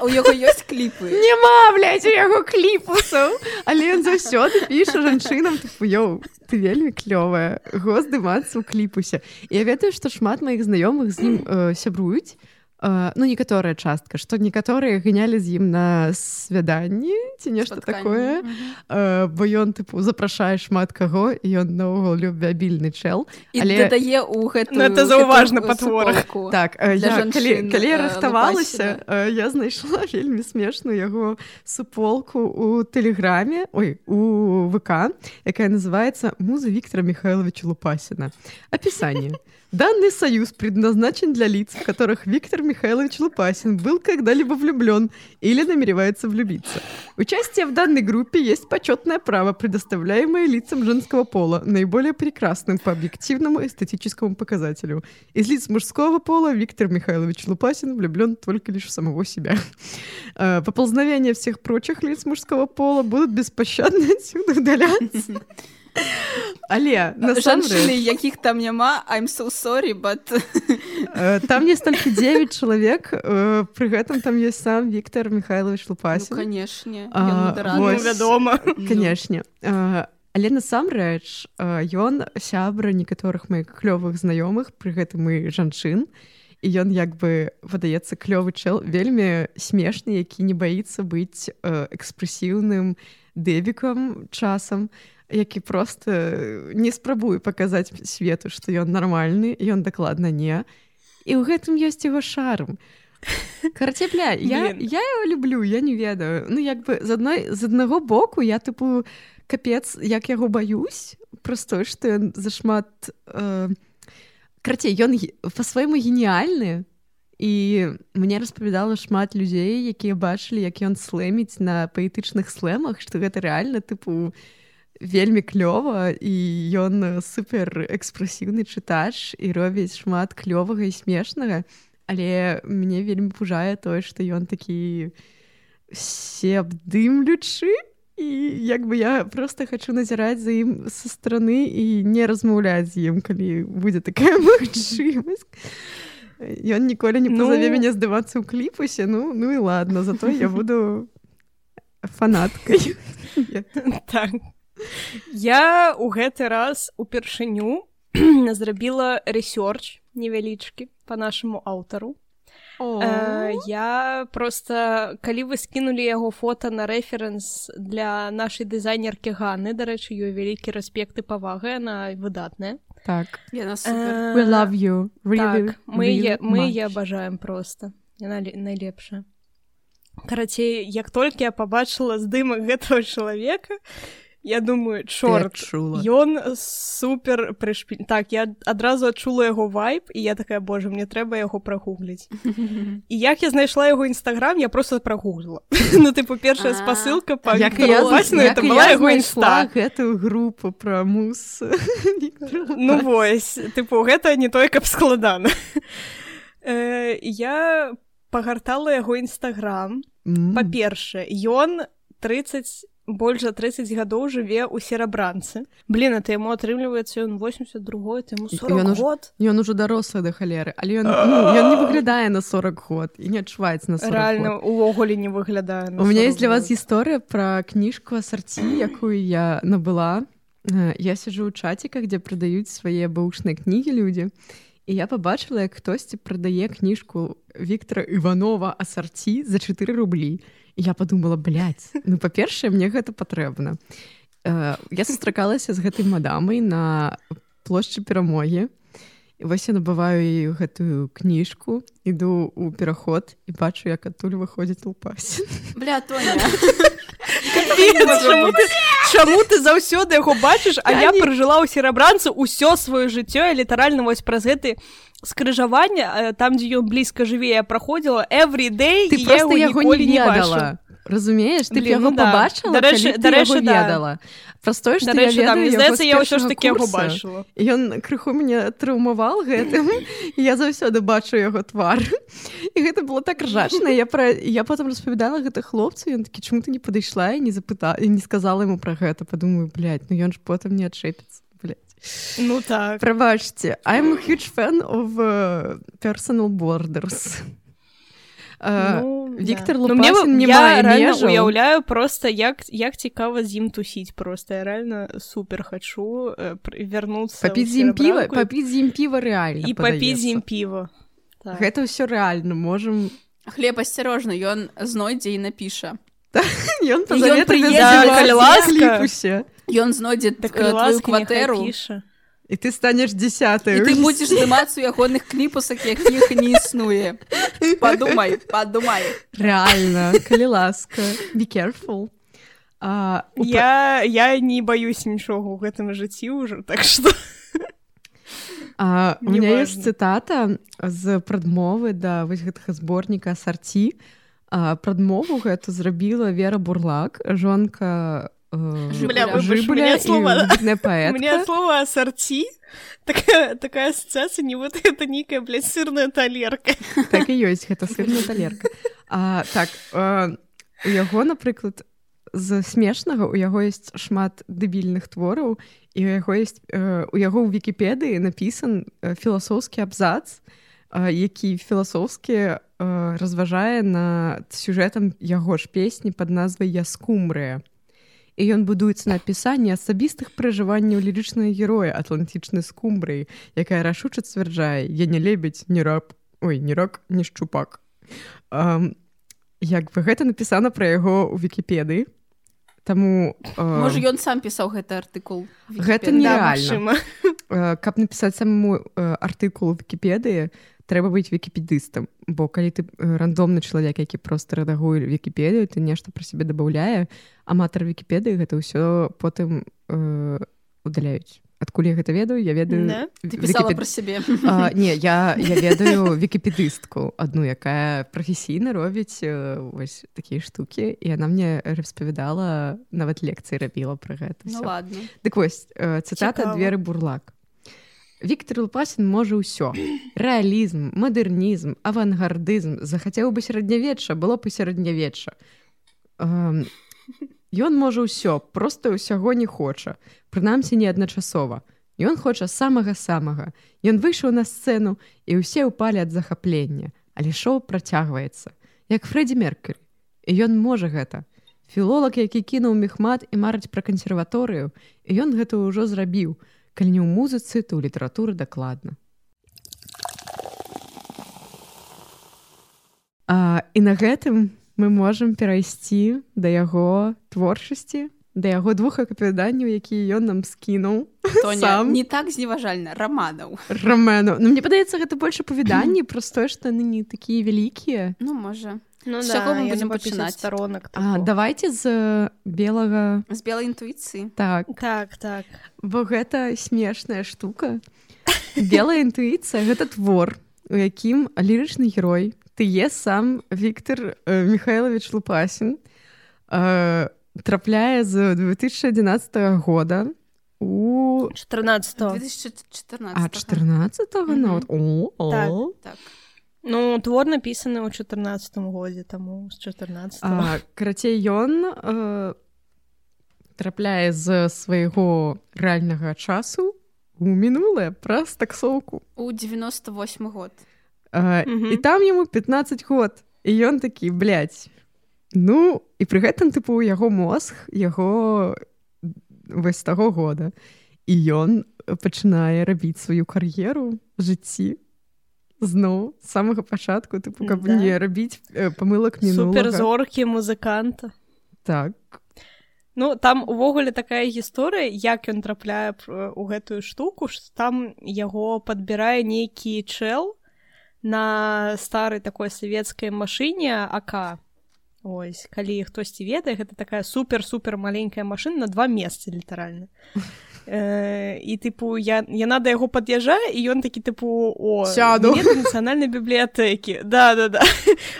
[SPEAKER 3] у яго ёсць кліпы?
[SPEAKER 1] Няма блядь, у яго кліпусаў. Але ён заўсёды піша жанчынам тыпу ёў ты вельмі клёвая гос здымацца ў кліпусе я ведаю што шмат маіх знаёмых з ім э, сябруюць ну некаторая частка што некаторыя гынялі з ім на свяданні ці нешта такое. uh, бо ён тыпу запрашае шмат каго? І ён наогул любвябільны чэл.
[SPEAKER 3] Але дае ў гэту
[SPEAKER 2] это заўважна патворку
[SPEAKER 1] так uh, я, калі, калі я рыхтавалася я знайшла вельмі смешную яго суполку у тэлеграме ой у ВК якая называется муза Віктора михайловича лупасіна опісанне Данный союз предназначен для лиц, в которых Виктор Михайлович Лупасин был когда-либо влюблен или намеревается влюбиться. Участие в данной группе есть почетное право, предоставляемое лицам женского пола, наиболее прекрасным по объективному эстетическому показателю. Из лиц мужского пола Виктор Михайлович Лупасин влюблен только лишь в самого себя. А, поползновения всех прочих лиц мужского пола будут беспощадно отсюда удаляться. Але
[SPEAKER 3] жанчыны якіх там няма I'm so sorry but
[SPEAKER 1] э, там есть только 9 чалавек э, пры гэтым там есть сам Віктор Михайлович лупасі
[SPEAKER 3] ну, канешне
[SPEAKER 2] вядома
[SPEAKER 1] канешне але насамрэч ён сябра некаторых моих клёвых знаёмых пры гэтым і жанчын і ён як бы выдаецца клёвы чэл вельмі смешны які не баіцца быць экспрэсіўным дэбікам часам і які просто не спрабую паказаць свету што ён нармальны ён дакладна не. І ў гэтым ёсць яго шарм. Карцепля я, я его люблю я не ведаю. Ну як бы з адной з аднаго боку я тыпу капец як яго баюсь просто што ён зашмат э, карцей ён па-свойму геніальны і мне распавядала шмат людзей якія бачылі як ён слэміць на паэтычных слэмах што гэта рэальна тыпу вельмі клёва і ён супер экспрэсіўны чытач і робіць шмат клёвага і смешнага. Але мне вельмі пужае тое што ён такі себдымлючы і як бы я просто хочу назіраць за ім са стороны і не размаўляць з ім калі будзе такая магчымасць. Ён ніколі не назаве ну... мяне здавацца ў кліпусе ну ну і ладно зато я буду фанаткай.
[SPEAKER 2] Так Я у гэты раз упершыню зрабіла рэсёрч невялічкі по нашаму аўтару. Э, я просто калі вы скінулі яго фото на рэферэнс для нашай дызайнеркі Ганы, дарэчы, ёй вялікі рэспект і павага на выдатная.
[SPEAKER 1] Так.
[SPEAKER 3] Э,
[SPEAKER 1] love you.
[SPEAKER 2] Really, так, мы really мы я абажаем просто яна найлепшая. Карацей як толькі я пабачыла здымак гэтага чалавека я думаю чорт. ён супер прышпіль так я адразу адчула яго вайп і я такая божа мне трэба яго прагугліць і як я знайшла яго нстаграм я просто прагуглила ну ты першая спасылка па
[SPEAKER 1] яго інста. гэтую групу пра мус?
[SPEAKER 2] Ну вось тыпу гэта не той каб складана э, я пагартала яго нстаграм па-першае ён 30 больш за 30 гадоў жыве ў серабранцы блин это яму атрымліваецца ён 82 ему 40
[SPEAKER 1] ён уж-
[SPEAKER 2] год
[SPEAKER 1] Ён ужо дарослы да халеры, але ён, ну, ён не выглядае на 40 год і не адчуваецца на 40
[SPEAKER 2] рэальна
[SPEAKER 1] год.
[SPEAKER 2] увогуле не выглядае
[SPEAKER 1] У меня
[SPEAKER 2] 40
[SPEAKER 1] есть для вас гісторыя пра кніжку асарці, якую я набыла. Э, Я сижу ў чаціках, дзе прадаюць свае бэушныя кнігі людзі. І я пабачыла, як хтосьці прадае кніжку Віктора Іванова асарці за 4 рублі. І я подумала, блядь, ну па-першае, мне гэта патрэбна. Э, Я сустракалася з гэтай мадамай на плошчы перамогі. Вось я набываю ёй гэтую кніжку, іду ў пераход і бачу, як адтуль выходзіць лупасін.
[SPEAKER 3] Бля, Тоня.
[SPEAKER 2] чаму ты, чаму ты заўсёды яго бачыш а я пражыла ў серабранцы ўсё сваё жыццё і літаральна вось праз гэты скрыжаванне там дзе ён блізка жыве я праходзіла every day
[SPEAKER 1] ты
[SPEAKER 2] і я
[SPEAKER 1] просто яго
[SPEAKER 2] ніколі
[SPEAKER 1] не
[SPEAKER 2] бачыла.
[SPEAKER 1] Разумееш ты яго
[SPEAKER 2] ну да.
[SPEAKER 1] побачыла
[SPEAKER 2] Дарэчы- дарэчы, да.
[SPEAKER 1] ведала. Простое што
[SPEAKER 2] Дарэчы,
[SPEAKER 1] я ведаю
[SPEAKER 2] здаецца я ўсё ж таки яго бачыла
[SPEAKER 1] ён крыху мяне траўмаваў гэтым я заўсёды бачу яго твар. І гэта было так ржачна. Я пра я потым распавядала гэта хлопцу ён такі чаму ты не падышла і не запыта і не сказала ему пра гэта? Падумаю блядь, ну ён ж потым не адчэпіцца
[SPEAKER 2] ну так.
[SPEAKER 1] Прабачце I'm a huge fan of uh, personal borders
[SPEAKER 2] Ну,
[SPEAKER 1] Віктор
[SPEAKER 2] да. Ну, мне
[SPEAKER 1] не
[SPEAKER 2] я
[SPEAKER 1] мае
[SPEAKER 2] рэальна
[SPEAKER 1] межаў.
[SPEAKER 2] уяўляю просто як як цікава з ім тусіць просто я реально супер хачу э, вярнуцца
[SPEAKER 1] папіць з ім піва папіць з ім піва рэальна
[SPEAKER 2] і папіць з ім піва так.
[SPEAKER 1] гэта ўсё рэальна можам
[SPEAKER 3] Хлеб асцярожна, ён знойдзе і напіша.
[SPEAKER 1] ён
[SPEAKER 3] ён прыедзе,
[SPEAKER 2] калі ласка.
[SPEAKER 1] усе
[SPEAKER 3] Ён знойдзе
[SPEAKER 2] так
[SPEAKER 3] э, кватэру.
[SPEAKER 1] І ты станеш
[SPEAKER 3] І
[SPEAKER 1] дзясятаю
[SPEAKER 3] ты будзеш здымацца ў ягоных кліпусах, якіх не існуе. Падумай, падумай.
[SPEAKER 1] рэальна калі ласка be careful а, у
[SPEAKER 2] я я не баюсь нічога ў гэтым жыцці ўжо так что
[SPEAKER 1] А, у меня есть
[SPEAKER 2] важно.
[SPEAKER 1] цытата з прадмовы да вось гэтага зборніка сарці прадмову гэту зрабіла вера бурлак жонка э,
[SPEAKER 3] Бля, выбач,
[SPEAKER 1] жыбуля
[SPEAKER 2] мне
[SPEAKER 1] і
[SPEAKER 2] слова- мне
[SPEAKER 1] паэтка
[SPEAKER 2] слова асарці такая такая не вот это нейкая блядь, сырная талерка
[SPEAKER 1] так і ёсць гэта сырная талерка а, так э, у яго напрыклад з смешнага у яго есть шмат дэбільных твораў і у яго есть э, у яго ў вікіпедыі напісан э, філасофскі абзац э, які філасофскі э, разважае над сюжэтам яго ж песні под назвай я скумрыя і ён будуецца на апісанні асабістых пражыванняў лірычнага героя атлантычнай скумбрыі якая рашуча сцвярджае я не лебедь не раб ой не рок не шчупак um, як бы гэта напісана пра яго ў вікіпедыі таму э,
[SPEAKER 3] Можа, ён сам пісаў гэты артыкул. у
[SPEAKER 1] Гэта
[SPEAKER 2] магчыма.
[SPEAKER 1] э, каб напісаць самому э, артыкул вікіпедыі трэба быць вікіпедыстам бо калі ты э, рандомны чалавек які просто рэдагуе вікіпедыю ты нешта пра сябе дабаўляе аматар вікіпедыі гэта ўсё потым э, удаляюць адкуль я гэта ведаю я ведаю
[SPEAKER 2] Да?
[SPEAKER 1] Вікіпед-
[SPEAKER 3] пра сябе.
[SPEAKER 1] А, не я я ведаю вікіпедыстку адну якая прафесійна робіць э, вось такія штукі і яна мне распавядала нават лекцыі рабіла пра гэта
[SPEAKER 3] Ну ладно.
[SPEAKER 1] Дык вось э, цытата дзверы бурлак Віктор Лупасін можа ўсё. Рэалізм мадэрнізм авангардызм. Захацеў бы сярэднявечча было б і сярэднявечча. Ён можа ўсё просто ўсяго не хоча. Прынамсі не адначасова. Ён хоча самага самага Ён выйшаў на сцэну і ўсе ўпалі ад захаплення. Але шоу працягваецца. Як Фрэддзі Меркель і ён можа гэта. Філолог які кінуў мехмат і марыць пра кансерваторыю. І ён гэта ўжо зрабіў калі не ў музыцы то ў літаратуры дакладна а, і на гэтым мы можам перайсці да яго творчасці да яго двух апавяданняў якія ён нам скінуў
[SPEAKER 3] Тоня, не так зневажальна, раманаў.
[SPEAKER 1] рамену ну мне падаецца гэта больш апавяданні праз тое што яны не такія вялікія
[SPEAKER 3] Ну, можа.
[SPEAKER 2] Ну,
[SPEAKER 3] З чаго мы будзем
[SPEAKER 2] напісаць
[SPEAKER 3] пачынаць?
[SPEAKER 2] сторонок
[SPEAKER 1] а, давайте з белага
[SPEAKER 3] З белай інтуіцыі.
[SPEAKER 1] так
[SPEAKER 2] так так
[SPEAKER 1] бо гэта смешная штука белая інтуіцыя гэта твор у якім лірычны герой ты е сам Віктор э, михайлович лупасін э, трапляе з 2011 года у
[SPEAKER 2] 14
[SPEAKER 3] 2014.
[SPEAKER 1] а 14
[SPEAKER 3] Мгм.
[SPEAKER 1] нават о, о.
[SPEAKER 2] Так.
[SPEAKER 3] Так.
[SPEAKER 2] Ну твор напісаны ў 14 годзе таму з 14
[SPEAKER 1] А, карацей ён э, трапляе з свайго рэальнага часу у мінулае праз таксоўку
[SPEAKER 3] у 98 год
[SPEAKER 1] а,
[SPEAKER 2] Мгм.
[SPEAKER 1] і там яму 15 год і ён такі блядь. ну і пры гэтым тыпу яго мозг яго вось таго года і ён пачынае рабіць сваю кар'еру жыцці зноў самага пачатку тыпу каб
[SPEAKER 2] Да.
[SPEAKER 1] не рабіць э, памылак мінулага
[SPEAKER 2] суперзоркі музыканта
[SPEAKER 1] так.
[SPEAKER 2] Ну там увогуле такая гісторыя як ён трапляе у гэтую штуку што там яго падбірае нейкі чэл на старой такой савецкай машыне АК Ось калі хтосьці ведае гэта такая супер супер маленькая машына на два месцы літаральна Э, і тыпу я яна да яго пад'язджае і ён такі тыпу о
[SPEAKER 1] Сяду.
[SPEAKER 2] нацыянальнай бібліятэкі да да да.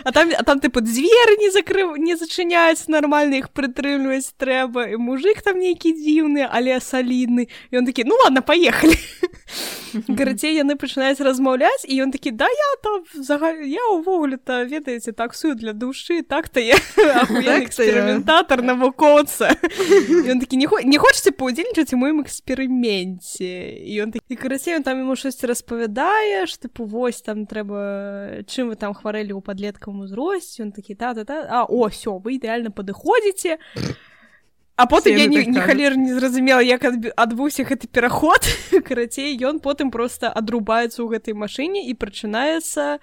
[SPEAKER 2] А там а там тыпу дзверы не закрыў не зачыняюць нармальна іх прытрымліваць трэба і мужик там нейкі дзіўны але салідны он такі ну ладно поехали карацей яны пачынаюць размаўляць і ён такі да я там зага- я увогуле то ведаеце таксую для душы так-то я эксперыментатор навукоўца ён такі не не хочаце паўдзельнічаць у моім эксперыменце і ён такі карацей ён там яму штосьці распавядае тыпу вось там трэба чым вы там хварэлі ў падлеткавым узросце ён такі та та та а о все вы ідэальна падыходзіце А потым
[SPEAKER 1] Все
[SPEAKER 2] я
[SPEAKER 1] яны
[SPEAKER 2] не,
[SPEAKER 1] так
[SPEAKER 2] не
[SPEAKER 1] кажуць.
[SPEAKER 2] халер не зразумела як адбыўся гэты пераход карацей ён потым просто адрубаецца ў гэтай машыне і прачынаецца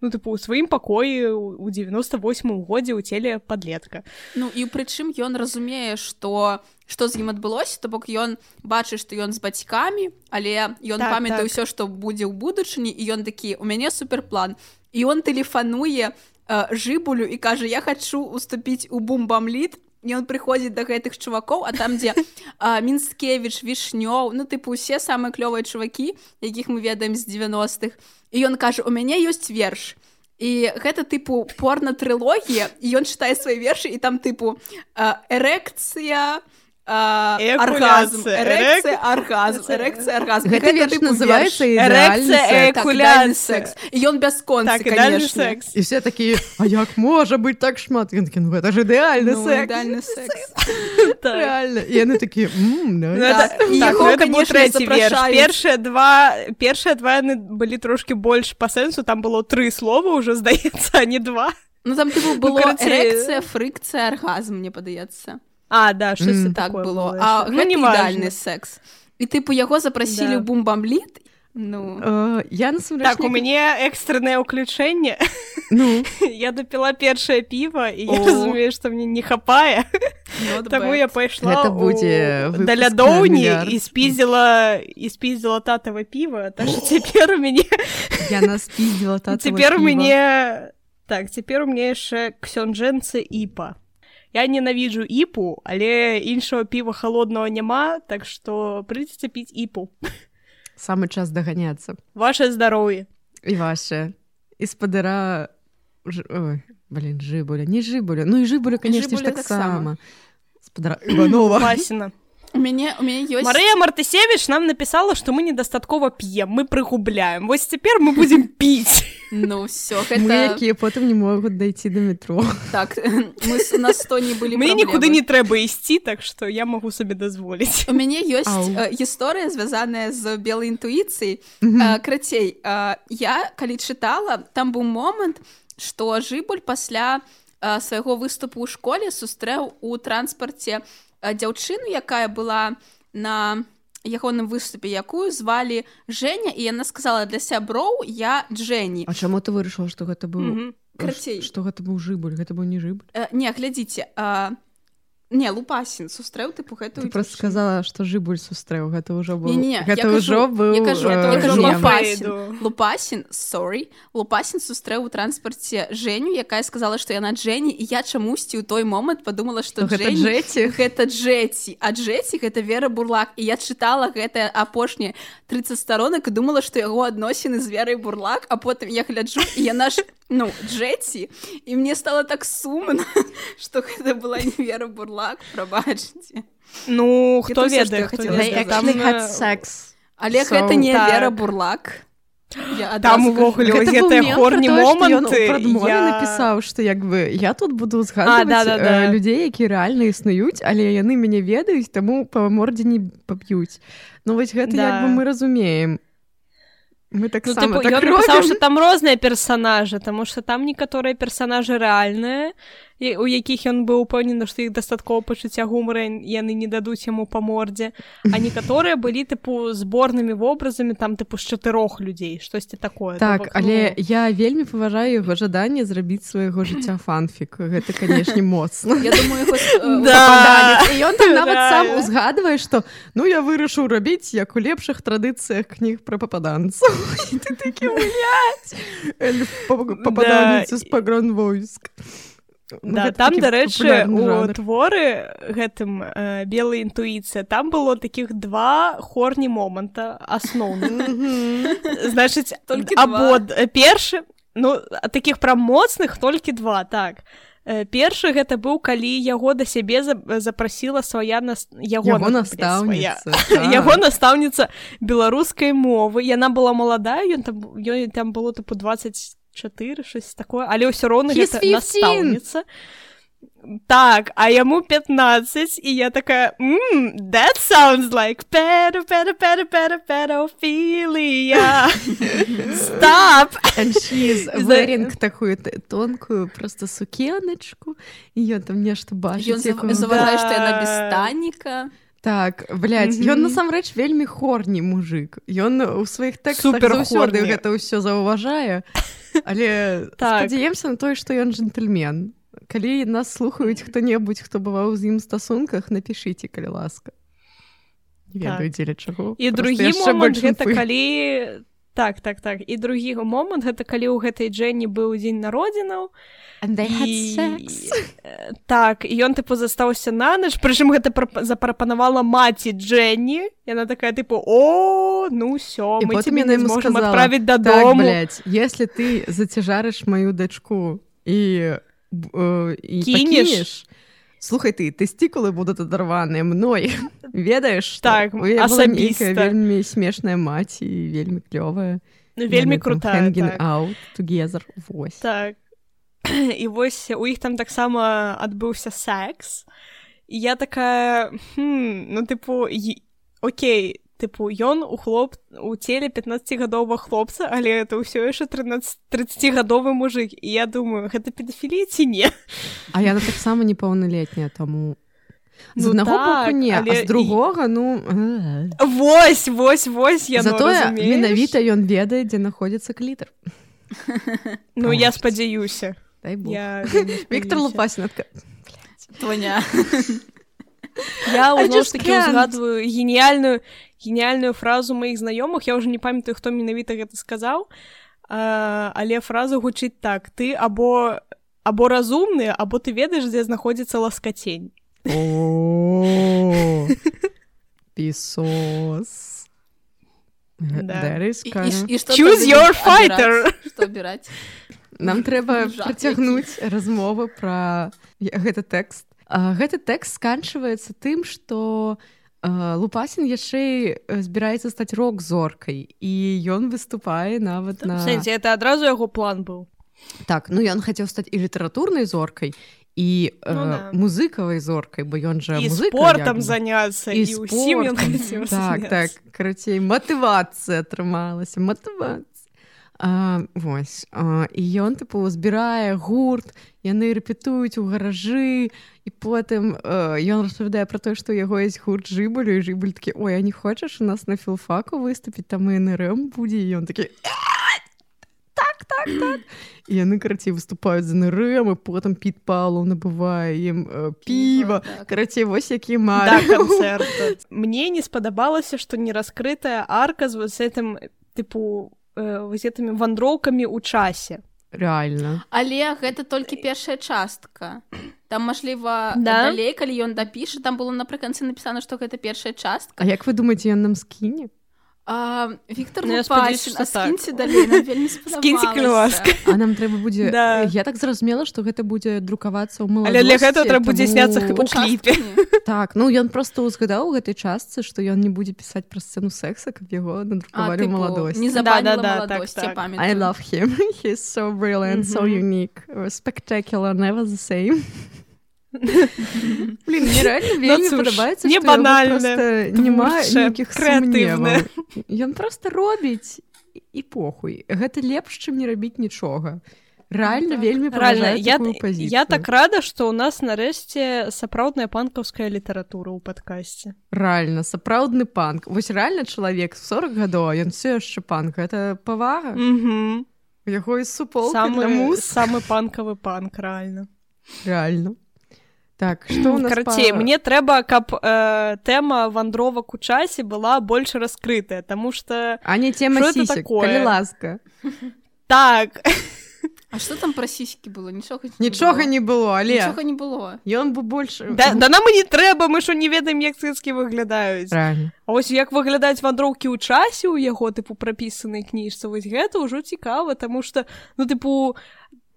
[SPEAKER 2] ну тыпу у сваім пакоі у 98 годзе ў целе падлетка
[SPEAKER 3] Ну і прычым ён разумее што што з ім адбылося то бок ён бачыць што ён з бацькамі але ён
[SPEAKER 2] Так,
[SPEAKER 3] памятае
[SPEAKER 2] так.
[SPEAKER 3] ўсё што будзе ў будучыні і ён такі у мяне суперплан і он тэлефануе э, жыбулю і кажа я хачу уступіць у бумбамліт он прыходзіць да гэтых чувакоў а там дзе а, мінскевич вішнёў ну тыпу усе самыя клёвыя чувакі якіх мы ведаем з 90-х і ён кажа у мяне ёсць верш і гэта тыпу порна трылогія ён чытае свае вершы і там тыпу а, эрекцыя а, аргазм
[SPEAKER 2] Эякуляцыя,
[SPEAKER 3] эрекцыя
[SPEAKER 2] эрек-
[SPEAKER 3] аргазм эрекцыя аргазм
[SPEAKER 1] Гэта
[SPEAKER 3] Гэта,
[SPEAKER 1] верш называецца ідэальны
[SPEAKER 2] Эрекцыя.
[SPEAKER 3] Так, ідеальны секс. І ён бясконцы конечно.
[SPEAKER 1] і все такі а як можа быць так шмат? Ён такі ну гэта ж ідэальны
[SPEAKER 3] Ну,
[SPEAKER 1] секс
[SPEAKER 3] ідеальны секс.
[SPEAKER 2] Так.
[SPEAKER 1] реально. І яны такі «М, ну,
[SPEAKER 2] Ну,
[SPEAKER 3] Так,
[SPEAKER 2] это-
[SPEAKER 3] і
[SPEAKER 2] так,
[SPEAKER 3] яго,
[SPEAKER 2] ну, это быў трэці верш. першыя два першыя два яны былі трошки больш па сэнсу там было тры слова ўжо здаецца а не два.
[SPEAKER 3] Ну там тыпу было
[SPEAKER 2] карацей.
[SPEAKER 3] эрекцыя фрыкцыя аргазм мне падаецца
[SPEAKER 2] а да штосьці
[SPEAKER 1] Мгм.
[SPEAKER 3] так было. а
[SPEAKER 2] ну,
[SPEAKER 3] гэта
[SPEAKER 2] неважна.
[SPEAKER 3] ідеальны секс. І тыпу яго запрасілі
[SPEAKER 2] Да.
[SPEAKER 3] бумбамліт ну.
[SPEAKER 1] Э, я насамрэч
[SPEAKER 2] так у
[SPEAKER 1] не-
[SPEAKER 2] мяне экстранное ўключэнне
[SPEAKER 1] ну.
[SPEAKER 2] Я дапіла першае піва і я
[SPEAKER 3] О.
[SPEAKER 2] разумею што мне не хапае Таму я пайшла ў-
[SPEAKER 1] будзе
[SPEAKER 2] да
[SPEAKER 1] выпуск на
[SPEAKER 2] лядоўні і спіздзіла і спіздзіла татава піва так цяпер у мяне
[SPEAKER 1] яна
[SPEAKER 2] цяпер у мяне так цяпер у мне яшчэ ксёнджэнцы іпа я ненавіджу іпу але іншага піва холоднага няма так што прыйдзеце піць іпу.
[SPEAKER 1] Самы час даганяцца.
[SPEAKER 2] Ваше здароўе.
[SPEAKER 1] І ваше. І спадара Ж... Ой, блин жыбуля не жыбуля. Ну і жыбуля конечно ж
[SPEAKER 3] Жыбуля
[SPEAKER 1] таксама. спадара Иванова
[SPEAKER 2] Васіна.
[SPEAKER 3] У мяне у мяне ёсць
[SPEAKER 2] Марыя Мартысевич нам напісала што мы недастаткова п'ем мы прыгубляем. Вось цяпер мы будзем піць
[SPEAKER 3] ну все
[SPEAKER 1] мы
[SPEAKER 3] гэта
[SPEAKER 1] якія потым не могуць дайсці до метро
[SPEAKER 3] так мы с- на сто не былі
[SPEAKER 2] мне
[SPEAKER 3] праблемы.
[SPEAKER 2] нікуды не трэба ісці так што я магу сабе дазволіць
[SPEAKER 3] у мяне ёсць
[SPEAKER 1] Ау.
[SPEAKER 3] э, гісторыя звязаная з белай інтуіцыяй
[SPEAKER 1] Мгм.
[SPEAKER 3] Э, крацей э, я калі чытала там быў момант што жыбуль пасля э, свайго выступу ў школе сустрэў у транспарце дзяўчыну якая была на ягоным выступе якую звалі Женя і яна сказала для сяброў я Дженні
[SPEAKER 1] А чаму ты вырашыла што гэта быў
[SPEAKER 2] Мгм.
[SPEAKER 3] Крацей.
[SPEAKER 1] што гэта быў жыбуль гэта быў не жыбуль
[SPEAKER 3] э, не глядзіце э, не лупасін сустрэў тыпу гэтую
[SPEAKER 1] ты просто сказала што жыбуль сустрэў гэта ўжо быў
[SPEAKER 3] Не-не, я
[SPEAKER 1] гэта ўжо быў
[SPEAKER 3] я кажу,
[SPEAKER 1] э.
[SPEAKER 3] Лупасін. Sorry Лупасін сустрэў у транспарце Женю якая сказала што яна Дженні і я чамусьці ў той момант подумала што
[SPEAKER 1] гэта Джеці?
[SPEAKER 3] гэта Джеці а Джеці гэта вера бурлак і я чытала гэтае апошняе 30 сторонак і думала што яго адносіны з верай бурлак а потым я гляджу і яна ж ну Джеці і мне стало так сумна што гэта была не вера бурлак прабачце
[SPEAKER 2] ну хто ведае
[SPEAKER 1] sex.
[SPEAKER 3] Але
[SPEAKER 1] So,
[SPEAKER 3] гэта не
[SPEAKER 2] так.
[SPEAKER 3] вера бурлак. Я
[SPEAKER 2] Там увогуле гэтыя хорні моманты, я-
[SPEAKER 1] напісаў што як бы я тут буду згадваць
[SPEAKER 2] да, да, да.
[SPEAKER 1] э, людзей якія рэальна існуюць але яны мяне ведаюць таму па мордзе не паб'юць Ну вось гэта
[SPEAKER 2] Да.
[SPEAKER 1] як бы мы разумеем мы
[SPEAKER 2] Ну,
[SPEAKER 1] таксама
[SPEAKER 2] типу,
[SPEAKER 1] так
[SPEAKER 2] ён
[SPEAKER 1] робім.
[SPEAKER 2] што там розныя персанажы, таму што там некаторыя персанажы рэальныя, у якіх ён быў упэўнены, што іх дастаткова пачуцця гумара яны не дадуць яму па мордзе. А некаторыя былі тыпу зборнымі вобразамі там тыпу з чатырох людзей, штосьці такое.
[SPEAKER 1] Так
[SPEAKER 2] бок,
[SPEAKER 1] але
[SPEAKER 2] ну,
[SPEAKER 1] я вельмі паважаю яго жаданне зрабіць свайго жыцця фанфік. Гэта канешне моцна.
[SPEAKER 3] Я думаю,
[SPEAKER 1] ён там нават сам узгадвае што ну я вырашыў рабіць як у лепшых традыцыях кніг пра пападанцаў І ты такі «Блядь, эльф па- пападанец з пагрон войск Ну,
[SPEAKER 2] Да, там, дарэчы, у творы гэтым э, белая інтуіцыя, там было такіх два хорні моманта асноўных.
[SPEAKER 1] Мгм.
[SPEAKER 2] значыць
[SPEAKER 3] Толькі
[SPEAKER 2] або
[SPEAKER 3] два.
[SPEAKER 2] д- першы ну таких прям моцных толькі два так Э, першы гэта быў калі яго да сябе за- запрасіла свая нас яго
[SPEAKER 1] настаўніца
[SPEAKER 2] яго настаўніца беларускай мовы яна была маладая ён там ёй там было тыпу 24 щось такое але ўсё роўна гэта
[SPEAKER 1] 15.
[SPEAKER 2] настаўніца так а яму 15 і я такая mm, that sounds like pedo, pedo, pedo, pedo, pedophilia stop
[SPEAKER 1] And she's wearing такую тонкую просто сукеночку і ён там нешта
[SPEAKER 3] Ён
[SPEAKER 1] бачыць
[SPEAKER 3] зав-
[SPEAKER 1] якую-
[SPEAKER 3] заўважае, што яна без станіка.
[SPEAKER 1] Так, блядь, ён
[SPEAKER 2] Мгм.
[SPEAKER 1] насамрэч вельмі хорні мужик. Ён у сваіх тэкстах
[SPEAKER 2] Супер
[SPEAKER 1] гэта ўсё заўважае. Але
[SPEAKER 2] Так.
[SPEAKER 1] спадзяемся на тое, што ён джентльмен. Калі нас слухаюць хто-небудзь, хто бываў з ім стасунках, напішыце, калі ласка. Не
[SPEAKER 2] Так.
[SPEAKER 1] ведаю, дзеля чаго.
[SPEAKER 2] і другі момант
[SPEAKER 1] больш
[SPEAKER 2] гэта калі так так так. І другі момант гэта калі ў гэтай Дженні быў дзень народзінаў і так і ён тыпу застаўся на ноч прычым гэта прап- запрапанавала маці Дженні. Яна такая тыпу о ну
[SPEAKER 1] І
[SPEAKER 2] мы тебе
[SPEAKER 1] сказала,
[SPEAKER 2] адправіць
[SPEAKER 1] Так,
[SPEAKER 2] дадому
[SPEAKER 1] блядь, если ты зацяжарыш мою дачку і, э, і
[SPEAKER 2] Кінеш?
[SPEAKER 1] пакінеш, слухай ты, тэстікулы будуць адарваныя мной. Ведаеш?
[SPEAKER 2] Так, асабіста.
[SPEAKER 1] вельмі смешная маці вельмі клёвая.
[SPEAKER 2] ну, вельмі крутая так.
[SPEAKER 1] together. Вось.
[SPEAKER 2] Так. І вось у іх там таксама адбыўся секс. І я такая хм, ну тыпу Окей, тыпу ён у хлоп у целе 15гадовага хлопца, але это ўсё яшчэ 13 30гадовы мужик. І я думаю, гэта педафілія ці не.
[SPEAKER 1] А яна таксама непаўналетняя, таму з
[SPEAKER 2] Ну
[SPEAKER 1] аднаго
[SPEAKER 2] так,
[SPEAKER 1] боку не, а
[SPEAKER 2] але
[SPEAKER 1] з другога ну.
[SPEAKER 2] Вось вось вось я
[SPEAKER 1] затое менавіта ён ведае, дзе знаходзіцца клітар.
[SPEAKER 2] Ну я спадзяюся.
[SPEAKER 1] Дай бог.
[SPEAKER 2] Я вельмі
[SPEAKER 1] Віктор
[SPEAKER 2] спадзяюся.
[SPEAKER 1] Лопасінатка.
[SPEAKER 2] Я ўжо ж таки
[SPEAKER 1] can't.
[SPEAKER 2] узгадваю геніяльную геніяльную фразу маіх знаёмых я ўжо не памятаю хто менавіта гэта сказаў а, але фраза гучыць так. Ты або або разумны або ты ведаеш дзе знаходзіцца ласкацень
[SPEAKER 1] О, Пісос. Нам трэба працягнуць размову пра гэты тэкст. Гэты тэкст сканчваецца тым, што Лупасін яшчэ э, збіраецца стаць рок-зоркай і ён выступае нават на
[SPEAKER 2] сэнсе это адразу яго план быў.
[SPEAKER 1] Так ну ён хацеў стаць і літаратурнай зоркай і э,
[SPEAKER 2] Ну да.
[SPEAKER 1] музыкавай зоркай бо ён жа музыка,
[SPEAKER 2] спортам заняцца
[SPEAKER 1] І
[SPEAKER 2] і хацеў
[SPEAKER 1] так так карацей матывацыя атрымалася матывацыя а, вось. А, і ён тыпу збірае гурт яны рэпетуюць у гаражы і потым э, ён распавядае пра тое што яго есть гурт жыбалю і жыбаль такі ой а не хочаш у нас на філфаку выступіць? Там нрм будзе і ён такі «А, так так так і яны карацей выступаюць за нрм і потым піт палу набывае ім э, піва
[SPEAKER 3] Так.
[SPEAKER 1] карацей вось які
[SPEAKER 2] да,
[SPEAKER 1] мары
[SPEAKER 2] канцэрт. Мне не спадабалася што не раскрытая арка з вось гэтым тыпу э, вось гэтымі вандроўкамі ў часе
[SPEAKER 1] реально
[SPEAKER 3] Але гэта толькі першая частка. Там, мажліва,
[SPEAKER 2] Да?
[SPEAKER 3] далей, калі ён дапіша, там было напрыканцы напісана, што гэта першая частка.
[SPEAKER 1] А як вы думаеце ён нам скіне
[SPEAKER 3] А, Віктор
[SPEAKER 2] Ну, я
[SPEAKER 3] Лупасін, а
[SPEAKER 2] так.
[SPEAKER 3] скіньце далей, нам вельмі
[SPEAKER 2] Скіньце,
[SPEAKER 3] спадабалася.
[SPEAKER 2] ласка.
[SPEAKER 1] А нам трэба будзе
[SPEAKER 2] Да.
[SPEAKER 1] я так зразумела што гэта будзе друкавацца ў
[SPEAKER 2] але для
[SPEAKER 1] маладосці,
[SPEAKER 2] гэтага трэба будзе сняцца у кліпе
[SPEAKER 1] так ну ён просто ўзгадаў у гэтай частцы што ён не будзе пісаць пра сцэну секса каб яго надрукавалі маладосць
[SPEAKER 3] не
[SPEAKER 2] Да,
[SPEAKER 3] забанила
[SPEAKER 2] да, да,
[SPEAKER 3] молодость,
[SPEAKER 2] так,
[SPEAKER 3] я
[SPEAKER 2] так.
[SPEAKER 3] памятаю.
[SPEAKER 1] I love him he's so brilliant so
[SPEAKER 2] Мгм.
[SPEAKER 1] unique spectacular never the same Блин, мне реально
[SPEAKER 2] Ну,
[SPEAKER 1] вельмі
[SPEAKER 2] слушай,
[SPEAKER 1] падабаецца
[SPEAKER 2] не банальна,
[SPEAKER 1] проста няма нейкіх. Ён просто робіць і- похуй. Гэта лепш чым не рабіць нічога. Реально
[SPEAKER 3] так.
[SPEAKER 1] вельмі
[SPEAKER 2] Реально,
[SPEAKER 1] паважаю
[SPEAKER 2] я, я так рада, што ў нас нарэшце сапраўдная панкаўская літаратура ў падкасці.
[SPEAKER 1] реально сапраўдны панк. Вось реально чалавек 40 гадоў ён все яшчэ панк. Это павага? У яго і супол
[SPEAKER 2] Самы,
[SPEAKER 1] мус
[SPEAKER 2] самы панкавы панк, рэальна.
[SPEAKER 1] реально так что у нас
[SPEAKER 2] Карацей,
[SPEAKER 1] па-
[SPEAKER 2] мне трэба, каб э, тэма вандровак у часе была больш раскрытая, таму што
[SPEAKER 1] а не тема
[SPEAKER 2] Что это
[SPEAKER 1] сісек
[SPEAKER 2] такое?
[SPEAKER 1] ласка
[SPEAKER 2] так,
[SPEAKER 3] А что там про сиськи было? Ничего
[SPEAKER 1] нічога не было але
[SPEAKER 3] Ничего не было.
[SPEAKER 1] ён бы больше
[SPEAKER 2] да, да нам і не трэба, мы що не ведаем, як цыцкі выглядаюць.
[SPEAKER 1] реально
[SPEAKER 2] А вось як выглядаюць вандроўкі ў часе ў яго тыпу прапісанай кніжцы вось гэта ўжо цікава таму что ну тыпу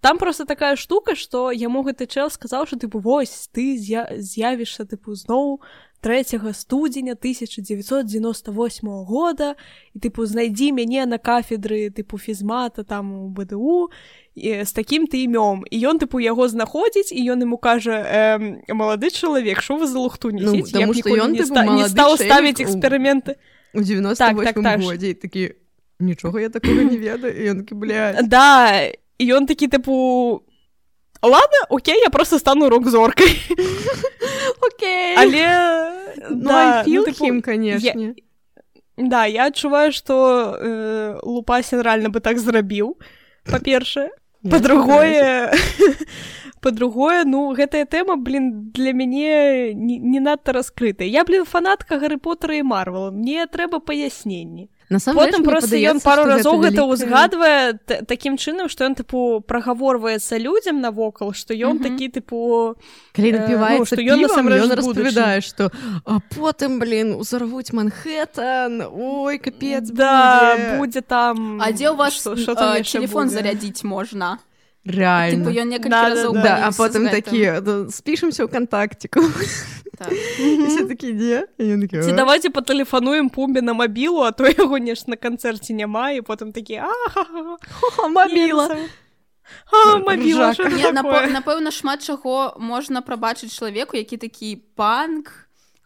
[SPEAKER 2] там просто такая штука что яму гэты чэл сказаў что тыпу вось ты з'я- з'явішся тыпу зноў 3 студзеня 1998 года і тыпу знайдзі мяне на кафедры тыпу фізмата там у БДУ і, з такім ты імём і ён тыпу яго знаходзіць і ён ему кажа эм, малады чалавек що вы за лухту
[SPEAKER 1] Ну,
[SPEAKER 2] несеце
[SPEAKER 1] таму
[SPEAKER 2] б
[SPEAKER 1] што ён,
[SPEAKER 2] не, ста, не стаў ставіць эксперыменты
[SPEAKER 1] у 98
[SPEAKER 2] так, так.
[SPEAKER 1] годзе і такі нічога я такого не ведаю ён такі бля
[SPEAKER 2] Да, і ён такі тыпу ладно окей я просто стану рок-зоркай
[SPEAKER 1] окей.
[SPEAKER 2] Але
[SPEAKER 1] ну,
[SPEAKER 2] да, ну, тыпу,
[SPEAKER 1] him, конечно.
[SPEAKER 2] Да я адчуваю что э, лупасин рэальна бы так зрабіў па-першае
[SPEAKER 1] Я
[SPEAKER 2] по-другое по-другое ну гэтая тэма блин для мяне не, не надта раскрытая. Я блин фанатка гары поттера і марвела мне трэба паясненні
[SPEAKER 1] Насамрэч,
[SPEAKER 2] потым просто ён пару разоў гэта ўзгадвае такім чынам што ён тыпу прагаворваецца людзям навокал што ён такі тыпу
[SPEAKER 1] калі
[SPEAKER 2] Э, ну,
[SPEAKER 1] напіваецца
[SPEAKER 2] што
[SPEAKER 1] што
[SPEAKER 2] ён насамрэч
[SPEAKER 1] распавядае што а потым блин узарвуць манхэттан ой капец
[SPEAKER 2] да будзе там
[SPEAKER 3] А где у вас
[SPEAKER 2] што- што там
[SPEAKER 3] э,
[SPEAKER 2] яшчэ
[SPEAKER 3] телефон
[SPEAKER 2] будзе?
[SPEAKER 3] зарядить Типа
[SPEAKER 1] реально.
[SPEAKER 3] Ён некалькі
[SPEAKER 2] Да, да,
[SPEAKER 3] разоў
[SPEAKER 2] да.
[SPEAKER 1] да, а потым
[SPEAKER 3] з гэтым.
[SPEAKER 1] такі спішемся ў кантактику
[SPEAKER 3] Так.
[SPEAKER 1] все такі дзе
[SPEAKER 2] ці давайте патэлефануем пумбе на мабілу а то яго неш на канцэрце няма і потым такі а
[SPEAKER 1] «О, мабіла
[SPEAKER 3] напэўна шмат чаго можна прабачыць чалавеку які такі панк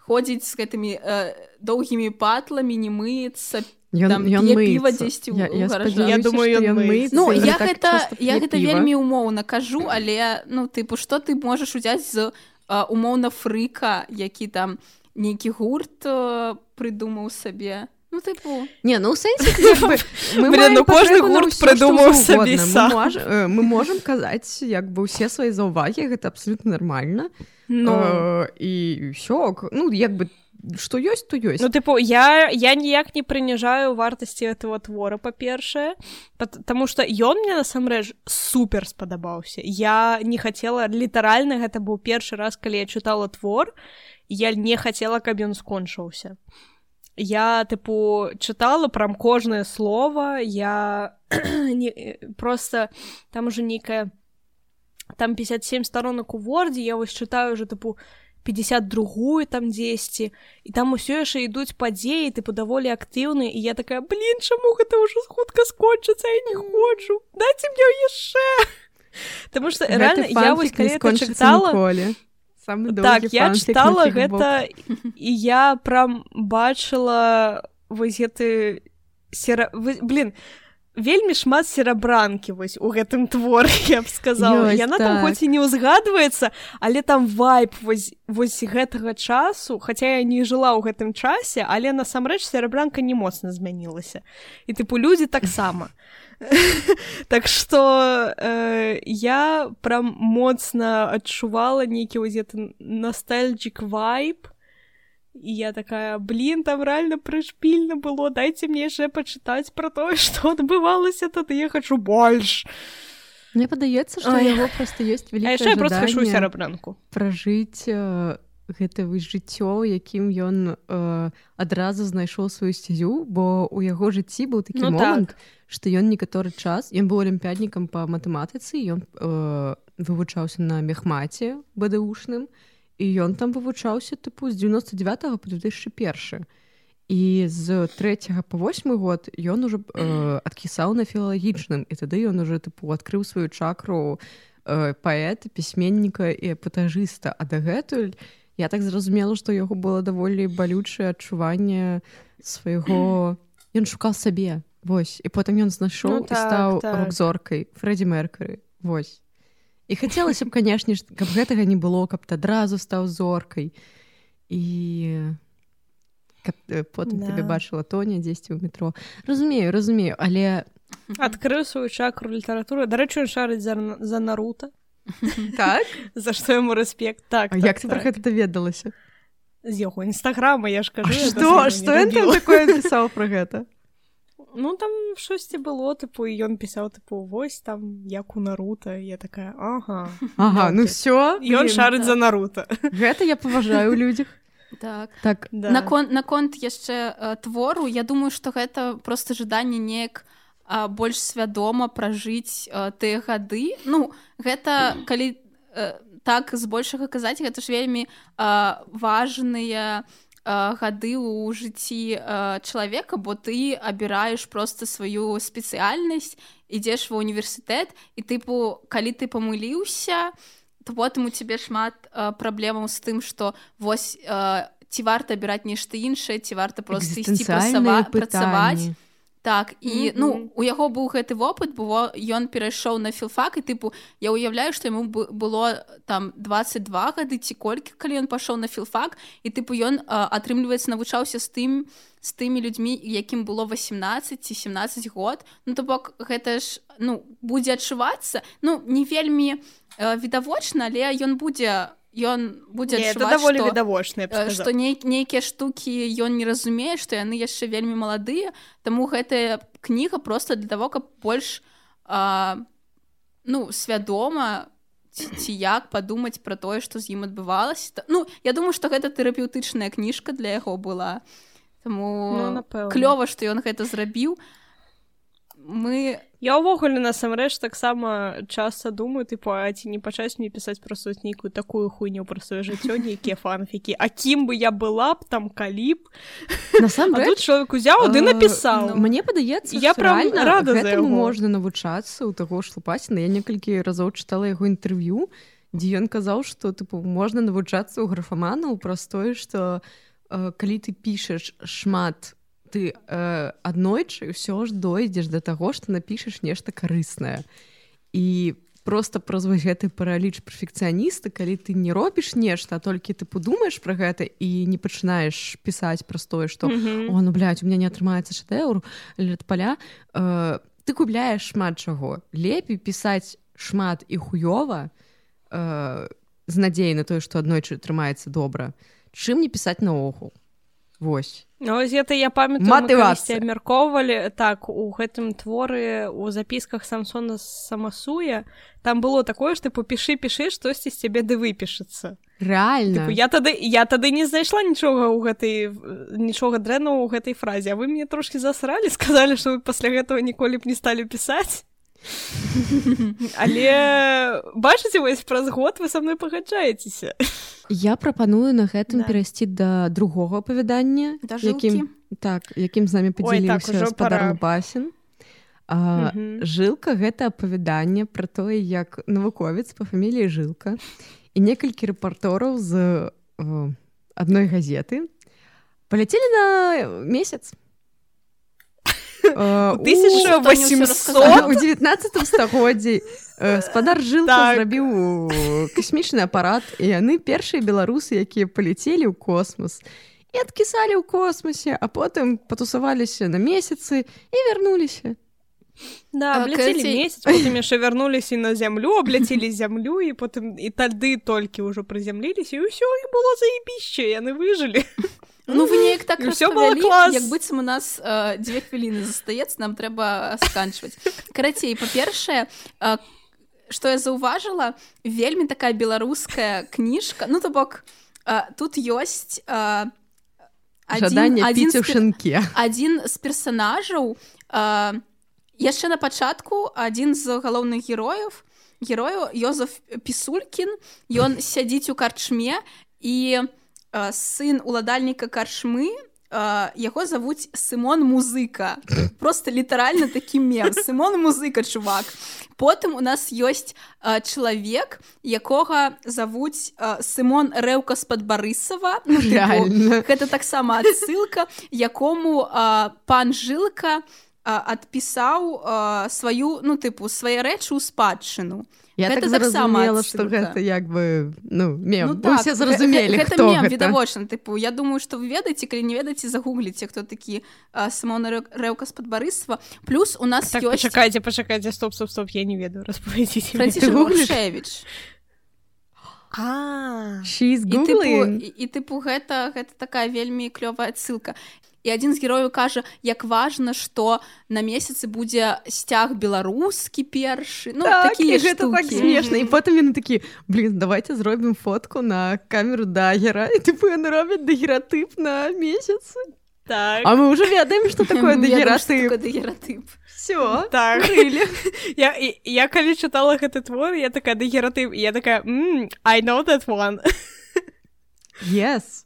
[SPEAKER 3] ходзіць з гэтымі э, доўгімі патламі не мыецца
[SPEAKER 1] Ён,
[SPEAKER 3] Там
[SPEAKER 1] ён
[SPEAKER 3] піва дзесьці
[SPEAKER 1] я, я,
[SPEAKER 2] Я думаю, ён мыецца,
[SPEAKER 3] Ну я
[SPEAKER 1] так
[SPEAKER 3] гэта
[SPEAKER 1] часта
[SPEAKER 3] я гэта вельмі умоўна кажу але ну тыпу што ты можаш узяць з умоўна фрыка які там нейкі гурт а, прыдумаў сабе? Ну тыпу
[SPEAKER 1] Не, ну сэнсе як бы, мы
[SPEAKER 2] Блин, ну кожны гурт прыдумаў сабе.
[SPEAKER 1] Мы, мож, э, мы можам казаць як бы ўсе свае заўвагі гэта абсолютно нармальна
[SPEAKER 2] ну.
[SPEAKER 1] Э, і ўсё ну як бы што ёсць то ёсць
[SPEAKER 2] Ну, тыпу, я, я ніяк не прыніжаю вартасці этого твора, па-першае, потому што ён мне насамрэч супер спадабаўся. Я не хацела, літаральна гэта быў першы раз, калі я чытала твор, я не хацела, каб ён скончыўся. Я, тыпу, чытала прям кожнае слово, я не, э, просто там уже нейкая там 57 сторонок у вордзе, я вось чытаю уже тыпу 52 там дзесьці і там усё яшчэ ідуць падзеі тыпу даволі актыўны і я такая блин чаму гэта ўжо хутка скончыцца я не хочу! Дайце мне яшчэ Таму што реально я вось калі чытала.
[SPEAKER 1] Самы
[SPEAKER 2] так я чытала гэта і я прям бачыла вось гэты сера... блин вельмі шмат серабранкі вось у гэтым творы я б сказала.
[SPEAKER 1] Ёсць,
[SPEAKER 2] яна там
[SPEAKER 1] так.
[SPEAKER 2] хоць і не ўзгадваецца але там вайп вось вось гэтага часу хаця я не жыла ў гэтым часе але насамрэч серабранка не моцна змянілася. І тыпу людзі таксама. Так что э, я прям моцна адчувала нейкі вось гэты настальджік вайп і я такая блин там реально прышпільна было дайце мне яшчэ пачытаць про тое што адбывалася тады я хочу больш
[SPEAKER 1] Мне падаецца што яго просто ёсць
[SPEAKER 2] яшчэ я просто хочу
[SPEAKER 1] вялікае
[SPEAKER 2] серабранку
[SPEAKER 1] пражыць э, гэта вось жыццё якім ён э, адразу знайшоў сваю сцязю бо у яго жыцці быў такі
[SPEAKER 2] Ну
[SPEAKER 1] ну,
[SPEAKER 2] так.
[SPEAKER 1] момант што ён некаторы час ён быў алімпіяднікам па матэматыцы ён э, вывучаўся на мехмаце бадыушным і ён там вывучаўся тыпу з 99 по 2001 і з 3 по 8 год ён уже э, адкісаў на філалагічным і тады ён уже тыпу адкрыў сваю чакру э, паэта пісьменніка і эпатажыста а дагэтуль я так зразумела што яго было даволі балючае адчуванне свайго ён шукаў сабе Вось. І потым ён знайшоў ну, так, стаў так. рок-зоркай Фрэддзі Меркары Вось і хацелася б канешне каб гэтага не было каб ты адразу стаў зоркай і каб э, потым да. тебе бачыла тоня дзесьці ў метро. Разумею разумею але
[SPEAKER 2] адкрыў сваю чакру літаратуры дарэчы шарыць за, за нарута
[SPEAKER 1] так?
[SPEAKER 2] За што яму рэспект так, так
[SPEAKER 1] як ты так. про гэта даведалася
[SPEAKER 2] з яго нстаграма я ж кажу
[SPEAKER 1] што што такое пісаў про гэта
[SPEAKER 2] Ну там штосьці было тыпу ён пісаў тыпу вось там як у нарута я такая ага
[SPEAKER 1] ага ну все
[SPEAKER 2] ён шарыць за нарута
[SPEAKER 1] гэта я паважаю людзях.
[SPEAKER 3] Так.
[SPEAKER 1] Так.
[SPEAKER 3] Да. наконт наконт яшчэ э, твору. Я думаю что гэта просто жаданне неяк больш свядома пражыць э, тыя гады. Ну гэта калі э, так збольшага казаць гэта ж вельмі важныя э, гады ў жыцці э, чалавека бо ты абіраеш просто сваю спецыяльнасць ідзеш ва універсітэт і тыпу калі ты памыліўся то потым у цябе шмат э, праблемаў з тым што вось э, ці варта абіраць нешта іншае ці варта просто ісці працаваць так і mm -hmm. ну у яго быў гэты вопыт было ён перайшоў на філфак і тыпу я уяўляю што яму было там 22 гады ці колькі калі ён пашоў на філфак і тыпу ён атрымліваецца навучаўся з тым з тымі людзьмі якім было 18 ці 17 год ну то бок гэта ж ну будзе адчувацца ну не вельмі Э, відавочна але ён будзе ён будзе
[SPEAKER 2] даволі відавочна
[SPEAKER 3] што нейкія штукі ён не разумее што яны яшчэ вельмі маладыя таму гэтая кніга просто для того каб больш а, ну свядома ці як падумаць пра тое што з ім адбывалася ну я думаю што гэта тэрапеўтычная кніжка для яго была. Таму ну, клёва што ён гэта зрабіў. Мы
[SPEAKER 2] я ўвогуле насамрэч таксама часта думаю ты па ці не пачаць мне пісаць просто нейкую такую хуйню пра сваё жыццё нейкія фанфікі. А кім бы я была б там калі б?
[SPEAKER 1] Насамрэч
[SPEAKER 2] чалавек узяў ды напісаў.
[SPEAKER 1] ну, мне падаецца
[SPEAKER 2] я правильно рада
[SPEAKER 1] можна навучацца у таго ж лупаціна я некалькі разоў чытала яго інтэрв'ю дзе ён казаў што тыпу можна навучацца ў графаманаў праз тое што э, калі ты пішаш шмат ты э, аднойчы ўсё ж дойдзеш да таго што напішаш нешта карыснае і просто праз вось гэты параліч перфекцыяніста калі ты не робіш нешта толькі ты подумаеш пра гэта і не пачынаеш пісаць праз тое што mm -hmm. о ну блядь, у меня не атрымаецца шэдэўр лет паля э, ты губляеш шмат чаго. Лепей пісаць шмат і хуёва э, з надзеяй на тое што аднойчы атрымаецца добра. Чым не пісаць наогул Вось.
[SPEAKER 2] Ну, гэта я памятаю абмяркоўвалі так у гэтым творы у запісках самсона самасуя там было такое што папішы пішы штосьці з цябе ды выпішацца
[SPEAKER 1] реально
[SPEAKER 2] Тыпу, я тады я тады не знайшла нічога ў гэтай нічога дрэнна ў гэтай фразе А вы мне трошки засралі сказалі што вы пасля гэтага ніколі б не сталі пісаць але бачыце вось праз год вы са мной пагаджаецеся.
[SPEAKER 1] Я прапаную на гэтым да. перайсці да другога апавядання якім так якім з намі падзяліўся так, басен жылка гэта апавяданне пра тое як навуковец по фаміліі жылка і некалькі рэпартораў з адной газеты паляцелі на месяц
[SPEAKER 2] 1800
[SPEAKER 1] у 19 стагоддзі спадар жыл зрабіў касмічны апарат і яны першыя беларусы якія паляцелі ў космос. І адкісалі ў космосе а потым патусаваліся на месяцы і вярнуліся
[SPEAKER 2] Да, месяц яшчэ вярнуліся на зямлю абляцелі зямлю і потым і тады толькі ўжо прызямліліся і ўсё і было заебішча яны выжылі
[SPEAKER 3] Ну вы неяк так
[SPEAKER 2] клас
[SPEAKER 3] як быццам у нас э, дзве хвіліны застаецца нам трэба сканчваць карацей па-першае э, што я заўважыла вельмі такая беларуская кніжка ну то бок э, тут ёсць э,
[SPEAKER 1] адзін, адзін у шынке
[SPEAKER 3] адзін з персонажаў э, яшчэ на пачатку адзін з галоўных герояў герою Йозеф пісулькін. Ён сядзіць у карчме і сын уладальніка каршмы э, яго завуць Сымон музыка. Просто літаральна такі мем. Сымон музыка чувак. Потым у нас ёсць чалавек якога завуць Сымон рэўка з-пад барысава ну,
[SPEAKER 1] Реально.
[SPEAKER 3] гэта таксама адсылка якому э, пан жылка адпісаў сваю ну тыпу свае рэчы ў спадчыну
[SPEAKER 1] Я
[SPEAKER 3] Гэта
[SPEAKER 1] так зразумела, што
[SPEAKER 3] адсылка.
[SPEAKER 1] гэта як бы ну мем
[SPEAKER 3] Ну
[SPEAKER 1] ну,
[SPEAKER 3] так, гэ-
[SPEAKER 1] зразумелі
[SPEAKER 3] гэ- гэта
[SPEAKER 1] хто
[SPEAKER 3] мем
[SPEAKER 1] гэта.
[SPEAKER 3] відавочна тыпу я думаю што вы ведаеце калі не ведаеце загугліце хто такі самона рэўка з-пад барысва плюс у нас
[SPEAKER 2] Так,
[SPEAKER 3] ёсць
[SPEAKER 2] пачакайце, пачакайце, стоп, стоп, стоп, я не ведаю, распавядзіце. мне.
[SPEAKER 3] Францішак
[SPEAKER 1] Ты гугліш?
[SPEAKER 3] Гуршевіч.
[SPEAKER 2] А,
[SPEAKER 1] She's
[SPEAKER 3] і тыпу, і, і тыпу гэта гэта такая вельмі клёвая адсылка і адзін з герояў кажа як важна што на месяцы будзе сцяг беларускі першы ну
[SPEAKER 1] так,
[SPEAKER 3] такія
[SPEAKER 1] і гэта так
[SPEAKER 3] штукі.
[SPEAKER 1] смешна і
[SPEAKER 3] Мгм.
[SPEAKER 1] потым яны такі блин давайте зробім фотку на камеру дагера і тыпу яны робяць дагератып на месяцы
[SPEAKER 2] так.
[SPEAKER 1] а мы уже ведаем что такое
[SPEAKER 3] Я думаю, што
[SPEAKER 1] дагератып
[SPEAKER 3] такое дагератып
[SPEAKER 1] все
[SPEAKER 2] Так. я, і- я калі чытала гэты твор, я такая дагератыў, і я такая, mm, I know that one.
[SPEAKER 1] yes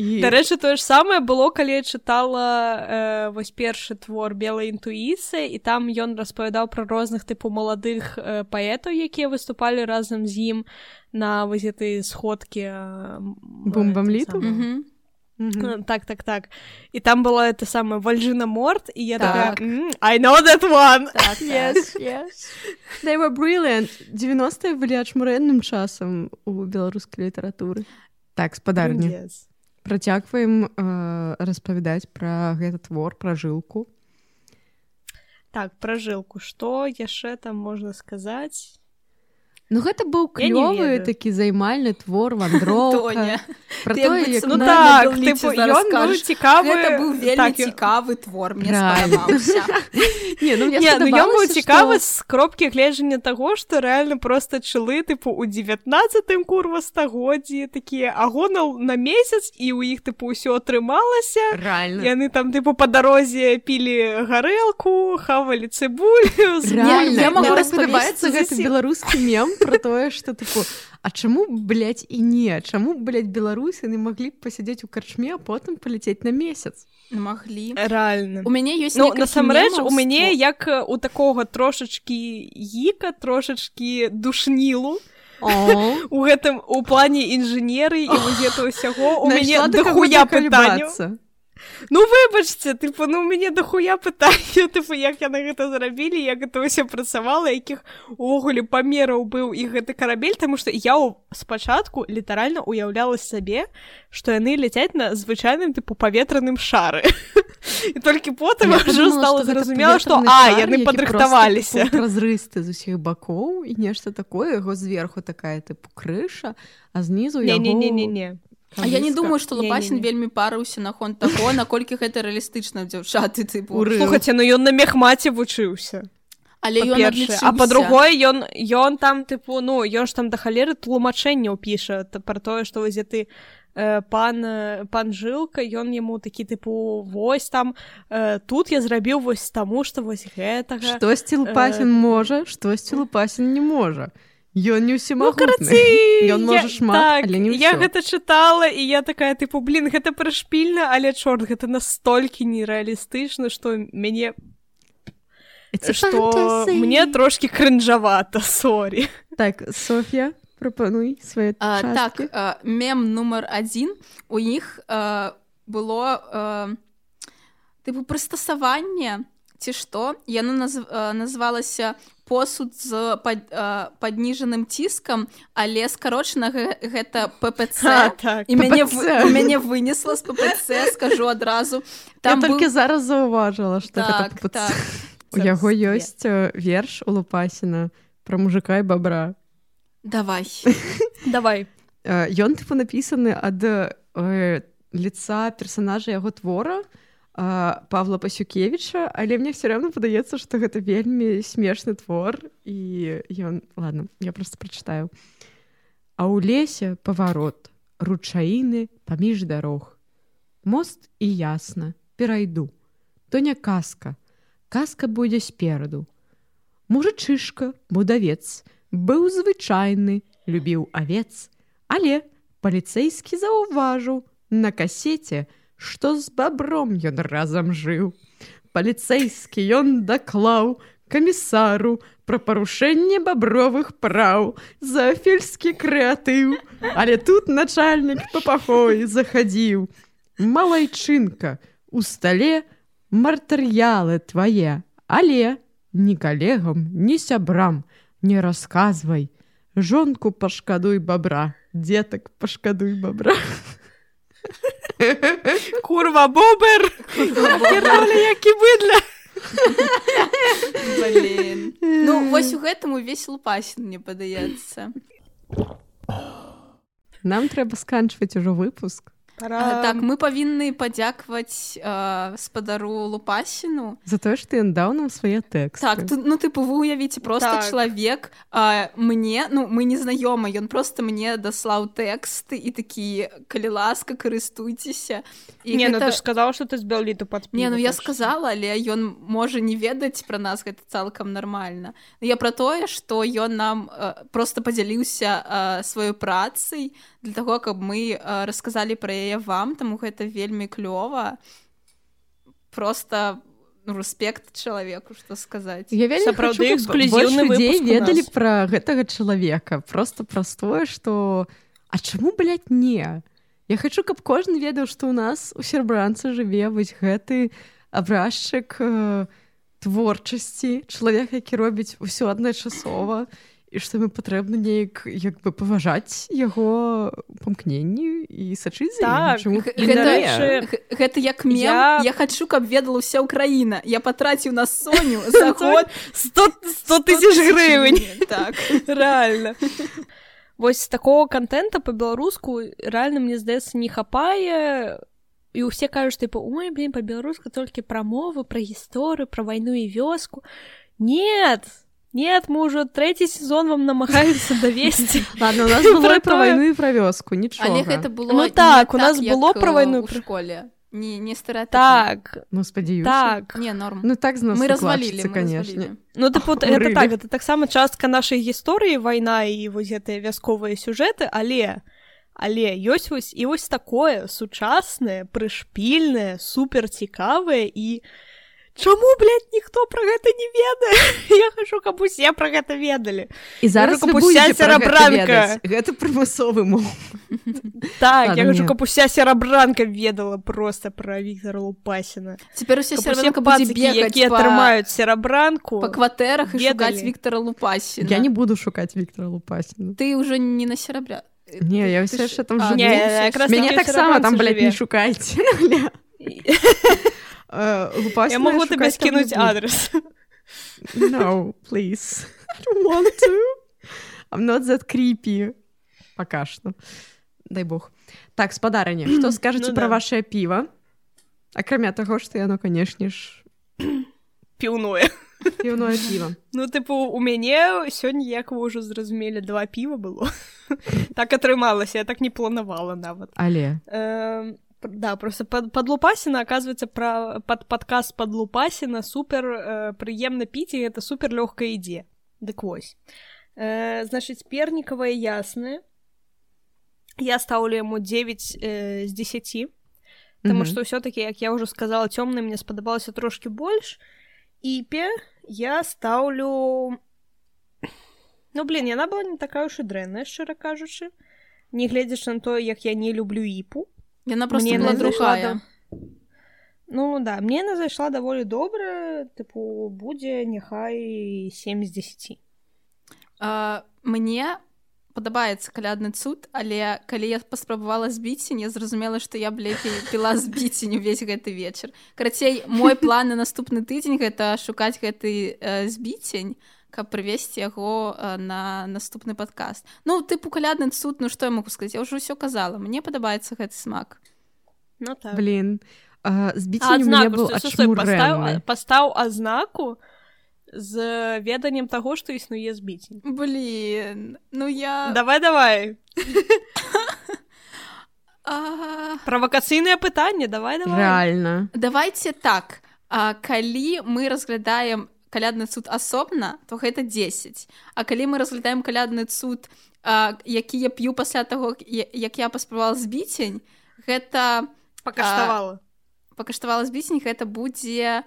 [SPEAKER 1] і
[SPEAKER 2] Дарэчы, тое ж самае было, калі я чытала э, вось першы твор белай інтуіцыі, і там ён распавядаў пра розных тыпу маладых э, паэтаў, якія выступалі разам з ім на вось гэтай сходкі э,
[SPEAKER 1] Бумбамліту?
[SPEAKER 3] Мгм.
[SPEAKER 1] Мгм.
[SPEAKER 2] Так, так, так. І там была это самае вальжына морт, і я
[SPEAKER 3] Так.
[SPEAKER 2] такая, «М, I know that one.
[SPEAKER 3] так, так.
[SPEAKER 1] Yes, yes. They were brilliant. 90-е былі ачмурэнным часам у беларускай літаратуры. Так, спадарні.
[SPEAKER 2] Yes.
[SPEAKER 1] Працягваем э, распавядаць пра гэты твор, пра жылку.
[SPEAKER 2] Так, пра жылку. Што яшчэ там можна сказаць?
[SPEAKER 1] Ну гэта быў
[SPEAKER 2] Я
[SPEAKER 1] клёвы такі займальны твор вандроўка.
[SPEAKER 3] Тоня.
[SPEAKER 1] Пра тое,
[SPEAKER 3] як
[SPEAKER 2] Ну так, тыпу, ён быў цікавы.
[SPEAKER 3] Гэта быў вельмі
[SPEAKER 2] так,
[SPEAKER 3] цікавы твор мне
[SPEAKER 1] Не, ну,
[SPEAKER 2] Не, ну ён быў цікавы
[SPEAKER 1] што-
[SPEAKER 2] з кропкі гледжання таго, што рэальна проста чылы тыпу у 19 курва стагоддзі такія агонал на месяц і ў іх тыпу ўсё атрымалася.
[SPEAKER 1] Рэальна.
[SPEAKER 2] Яны там тыпу па дарозе пілі гарэлку, хавалі цыбулю, з
[SPEAKER 1] Рэальна,
[SPEAKER 3] я магу
[SPEAKER 1] так гэты
[SPEAKER 2] зусім.
[SPEAKER 1] беларускі мем пра тое што тыпу А чаму блядь, і не? Чаму блядь, беларусы не маглі б пасядзець у карчме а потым паляцець на месяц?
[SPEAKER 3] Маглі
[SPEAKER 2] Рэальна.
[SPEAKER 3] у мяне ёсць
[SPEAKER 2] Ну, насамрэч, у мяне як у такога трошачкі гіка, трошачкі душнілу, у гэтым у плане інжынеры і гэта ўсяго у мяне дохуя пытанняў Ну выбачце тыпу ну у мяне дохуя пытанняў тыпу як яны гэта зрабілі як гэта ўсё працавала якіх увогуле памераў быў і гэты карабель таму што я ў- спачатку літаральна уяўляла сабе што яны ляцяць на звычайным тыпу паветраным шары і толькі потым ўжо стала зразумела што а яны падрыхтаваліся
[SPEAKER 1] празрысты з усіх бакоў і нешта такое яго зверху такая тыпу крыша а знізу
[SPEAKER 2] не не не не не
[SPEAKER 3] А я не думаю што лапасін вельмі парыўся наконт таго наколькі гэта рэалістычна дзяўчаты тыпу
[SPEAKER 1] Урыў.
[SPEAKER 2] слухаце ну ён на мехмаце вучыўся
[SPEAKER 3] але ён
[SPEAKER 2] а па-другое ён ён там тыпу ну ён ж там да халеры тлумачэнняў піша пра тое што вось ты э, пан э, пан жылка ён яму такі тыпу вось там э, тут я зрабіў вось таму што вось гэтага
[SPEAKER 1] штосьці лупасін можа штосьці лупасін не можа Ён не ўсім
[SPEAKER 2] Ну, карацей,
[SPEAKER 1] Ён можа
[SPEAKER 2] я-
[SPEAKER 1] шмат,
[SPEAKER 2] так,
[SPEAKER 1] але не
[SPEAKER 2] я
[SPEAKER 1] ўсё.
[SPEAKER 2] гэта чытала і я такая тыпу блин гэта прышпільна але чорт гэта настолькі нерэалістычна што мяне што мне трошки крынжавата сорі
[SPEAKER 1] так Соф'я прапануй свае
[SPEAKER 3] А, так а, мем нумар адзін. У іх а, было а, тыпу прыстасаванне ці што? Яно наз, а, называлася посуд з пад, а, падніжаным ціскам але скарочана гэ- гэта ППЦ
[SPEAKER 2] А, так
[SPEAKER 3] і мяне мяне вынесла з ППЦ скажу адразу
[SPEAKER 1] Я
[SPEAKER 3] там
[SPEAKER 1] толькі
[SPEAKER 3] быў...
[SPEAKER 1] зараз заўважыла што гэта
[SPEAKER 3] так, так.
[SPEAKER 1] у яго ёсць э, верш у лупасіна пра мужика і бабра
[SPEAKER 3] давай.
[SPEAKER 2] Давай.
[SPEAKER 1] Э, ён тыпу напісаны ад э, лица персонажа яго твора э, Павла пасюкевича але мне все равно падаецца што гэта вельмі смешны твор і ён ладно я просто прачытаю а ў лесе паварот ручаіны паміж дарог мост і ясна перайду. То не казка казка будзе спераду мужычышка будавец быў звычайны любіў авец але Паліцэйскі заўважыў на касеце, што з бабром ён разам жыў. Паліцэйскі ён даклаў камісару пра парушэнне бабровых праў за фельскі крэатыў, Але тут начальнік па пахоі захадзіў. Малайчынка, у стале матэрыялы твае, але ні калегам, ні сябрам не расказвай. Жонку пашкадуй бабра, дзетак пашкадуй бабра.
[SPEAKER 2] Курва бобер які быдля.
[SPEAKER 3] Блін. Ну вось у гэтым увесь лупасін мне падаецца.
[SPEAKER 1] Нам трэба сканчваць ужо выпуск.
[SPEAKER 3] А, так мы павінны падзякаваць э, спадару лупасіну
[SPEAKER 1] За тое, што ён даў нам свае тэксты.
[SPEAKER 3] так тут ну тыпу вы уявіце просто
[SPEAKER 2] Так.
[SPEAKER 3] чалавек а, мне ну мы не знаёмы ён просто мне даслаў тэксты і такі калі ласка карыстуйцеся і
[SPEAKER 2] Не ну
[SPEAKER 3] гэта-
[SPEAKER 2] ты ж сказаў што ты з бяліту пад
[SPEAKER 3] Не, ну я сказала, але ён можа не ведаць пра нас гэта цалкам нармальна. Ну, Я пра тое, што ён нам э, просто падзяліўся э, сваёй працай для таго, каб мы э, расказалі пра яе вам, таму гэта вельмі клёва. Просто ну, рэспект чалавеку, што сказаць.
[SPEAKER 1] Я вельмі
[SPEAKER 2] Сапраўды эксклюзіўны
[SPEAKER 1] людзей ведалі пра гэтага чалавека. Просто праз тое што А чаму блядь, не? Я хочу каб кожны ведаў што ў нас у сербранцы жыве вось гэты абразчык э, творчасці. Чалавек які робіць усё адначасова. і што мы патрэбна неяк як бы паважаць яго памкненні і сачыць за ім.
[SPEAKER 2] Так,
[SPEAKER 1] Чаму і
[SPEAKER 2] гэта-
[SPEAKER 3] Гэта як мем
[SPEAKER 2] Я-
[SPEAKER 3] я... хачу, каб ведала ўся ўкраіна. Я патраціў на соню за год
[SPEAKER 2] 100 100 тысяч гривень.
[SPEAKER 3] Так.
[SPEAKER 2] реально вось такого контента по-беларуску реально мне здаецца не хапае і усе кажуць типа ой блин по-беларуску толькі пра мову пра гісторыю пра вайну і вёску нет нет мы ўжо трэці сезон вам намагаемся давесці
[SPEAKER 1] Ладно, у нас было
[SPEAKER 2] тое.
[SPEAKER 1] вайну і пра вёску нічога
[SPEAKER 3] Але гэта было
[SPEAKER 2] Ну так, у нас
[SPEAKER 3] як,
[SPEAKER 2] было пра
[SPEAKER 3] э,
[SPEAKER 2] вайну і
[SPEAKER 3] ў
[SPEAKER 2] пра-
[SPEAKER 3] школе. Не, не стэеатып.
[SPEAKER 2] так
[SPEAKER 1] Ну спадзяюся
[SPEAKER 2] так
[SPEAKER 3] Не, норм.
[SPEAKER 1] Ну так з нас
[SPEAKER 3] мы развалілі, мы
[SPEAKER 1] конечно.
[SPEAKER 2] Ну тыпу гэта
[SPEAKER 1] Урылі.
[SPEAKER 2] так гэта таксама частка нашай гісторыі вайна і вось гэтыя вясковыя сюжэты але але ёсць вось і вось такое сучаснае прышпільнае супер цікавае і чаму блядь, ніхто пра гэта не ведае я хачу каб усе пра гэта ведалі
[SPEAKER 1] І зараз гэта
[SPEAKER 2] серабранка.
[SPEAKER 1] ведаць. гэта прымусовы мов
[SPEAKER 2] так
[SPEAKER 1] Ладно,
[SPEAKER 2] я хачу
[SPEAKER 1] не.
[SPEAKER 2] каб уся серабранка ведала просто пра Віктора лупасіна
[SPEAKER 3] Цяпер усе
[SPEAKER 2] якія
[SPEAKER 3] па,
[SPEAKER 2] трымаюць серабранку
[SPEAKER 3] па кватэрах і шукаць
[SPEAKER 2] ведалі.
[SPEAKER 3] Віктора Лупасіна.
[SPEAKER 1] я не буду шукаць Віктора лупасіна
[SPEAKER 3] Ты ўжо не на серабря.
[SPEAKER 1] не я ўсё яшчэ там мяне таксама там блядь, не шукайце Э,
[SPEAKER 2] я могу тебе скінуць адрес.
[SPEAKER 1] No please. I don't want to. I'm not that creepy. Пока что. Дай бог. Так спадарыне што скажаце
[SPEAKER 2] Ну
[SPEAKER 1] пра
[SPEAKER 2] да.
[SPEAKER 1] вашее піва акрамя таго што яно канешне ж
[SPEAKER 2] піўное
[SPEAKER 1] піўное піва
[SPEAKER 2] Ну, тыпу, у мяне сёння, як вы ўжо зразумелі, два піва было. так атрымалася, я так не планавала нават.
[SPEAKER 1] але
[SPEAKER 2] Эм, пр- да, просто под, под оказывается, пра, под падказ под Лупасіна супер э, прыемна піць, і гэта супер лёгкая ідзе. Дык вось. Э, значыць, пернікавае яснае. Я стаўлю яму 9 э, з 10. Таму
[SPEAKER 1] Мгм.
[SPEAKER 2] што ўсё-такі, як я ўжо сказала, цёмны мне спадабалася трошкі больш. Іпе я стаўлю Ну блин, яна была не такая уж і дрэнная, шчыра кажучы. Не гледзячы на тое, як я не люблю іпу.
[SPEAKER 3] Яна просто
[SPEAKER 2] Мне
[SPEAKER 3] была другая.
[SPEAKER 2] Ну да, мне яна зайшла даволі добра, тыпу будзе няхай 7 з 10.
[SPEAKER 3] А, мне падабаецца калядны цуд але калі я паспрабавала збіцень я зразумела што я б лепей піла збіцень увесь гэты вечар карацей мой план на наступны тыдзень гэта шукаць гэты э, збіцень каб прывесці яго э, на наступны падкаст. Ну тыпу калядны цуд ну што я могу сказаць? Я ўжо ўсё казала. Мне падабаецца гэты смак.
[SPEAKER 2] Ну так.
[SPEAKER 1] блин
[SPEAKER 2] стой, пастаў, азнаку з веданнем таго, што існуе збіцень.
[SPEAKER 3] блин ну я
[SPEAKER 2] Давай давай.
[SPEAKER 3] А...
[SPEAKER 2] правакацыйнае пытанне. Давай давай.
[SPEAKER 1] Реально
[SPEAKER 3] давайте так. А, калі мы разглядаем калядны цуд асобна то гэта 10 а калі мы разглядаем калядны цуд а, які я п'ю пасля таго як я паспрабавала збіцень гэта
[SPEAKER 2] пакаштавала.
[SPEAKER 3] пакаштавала збіцень гэта будзе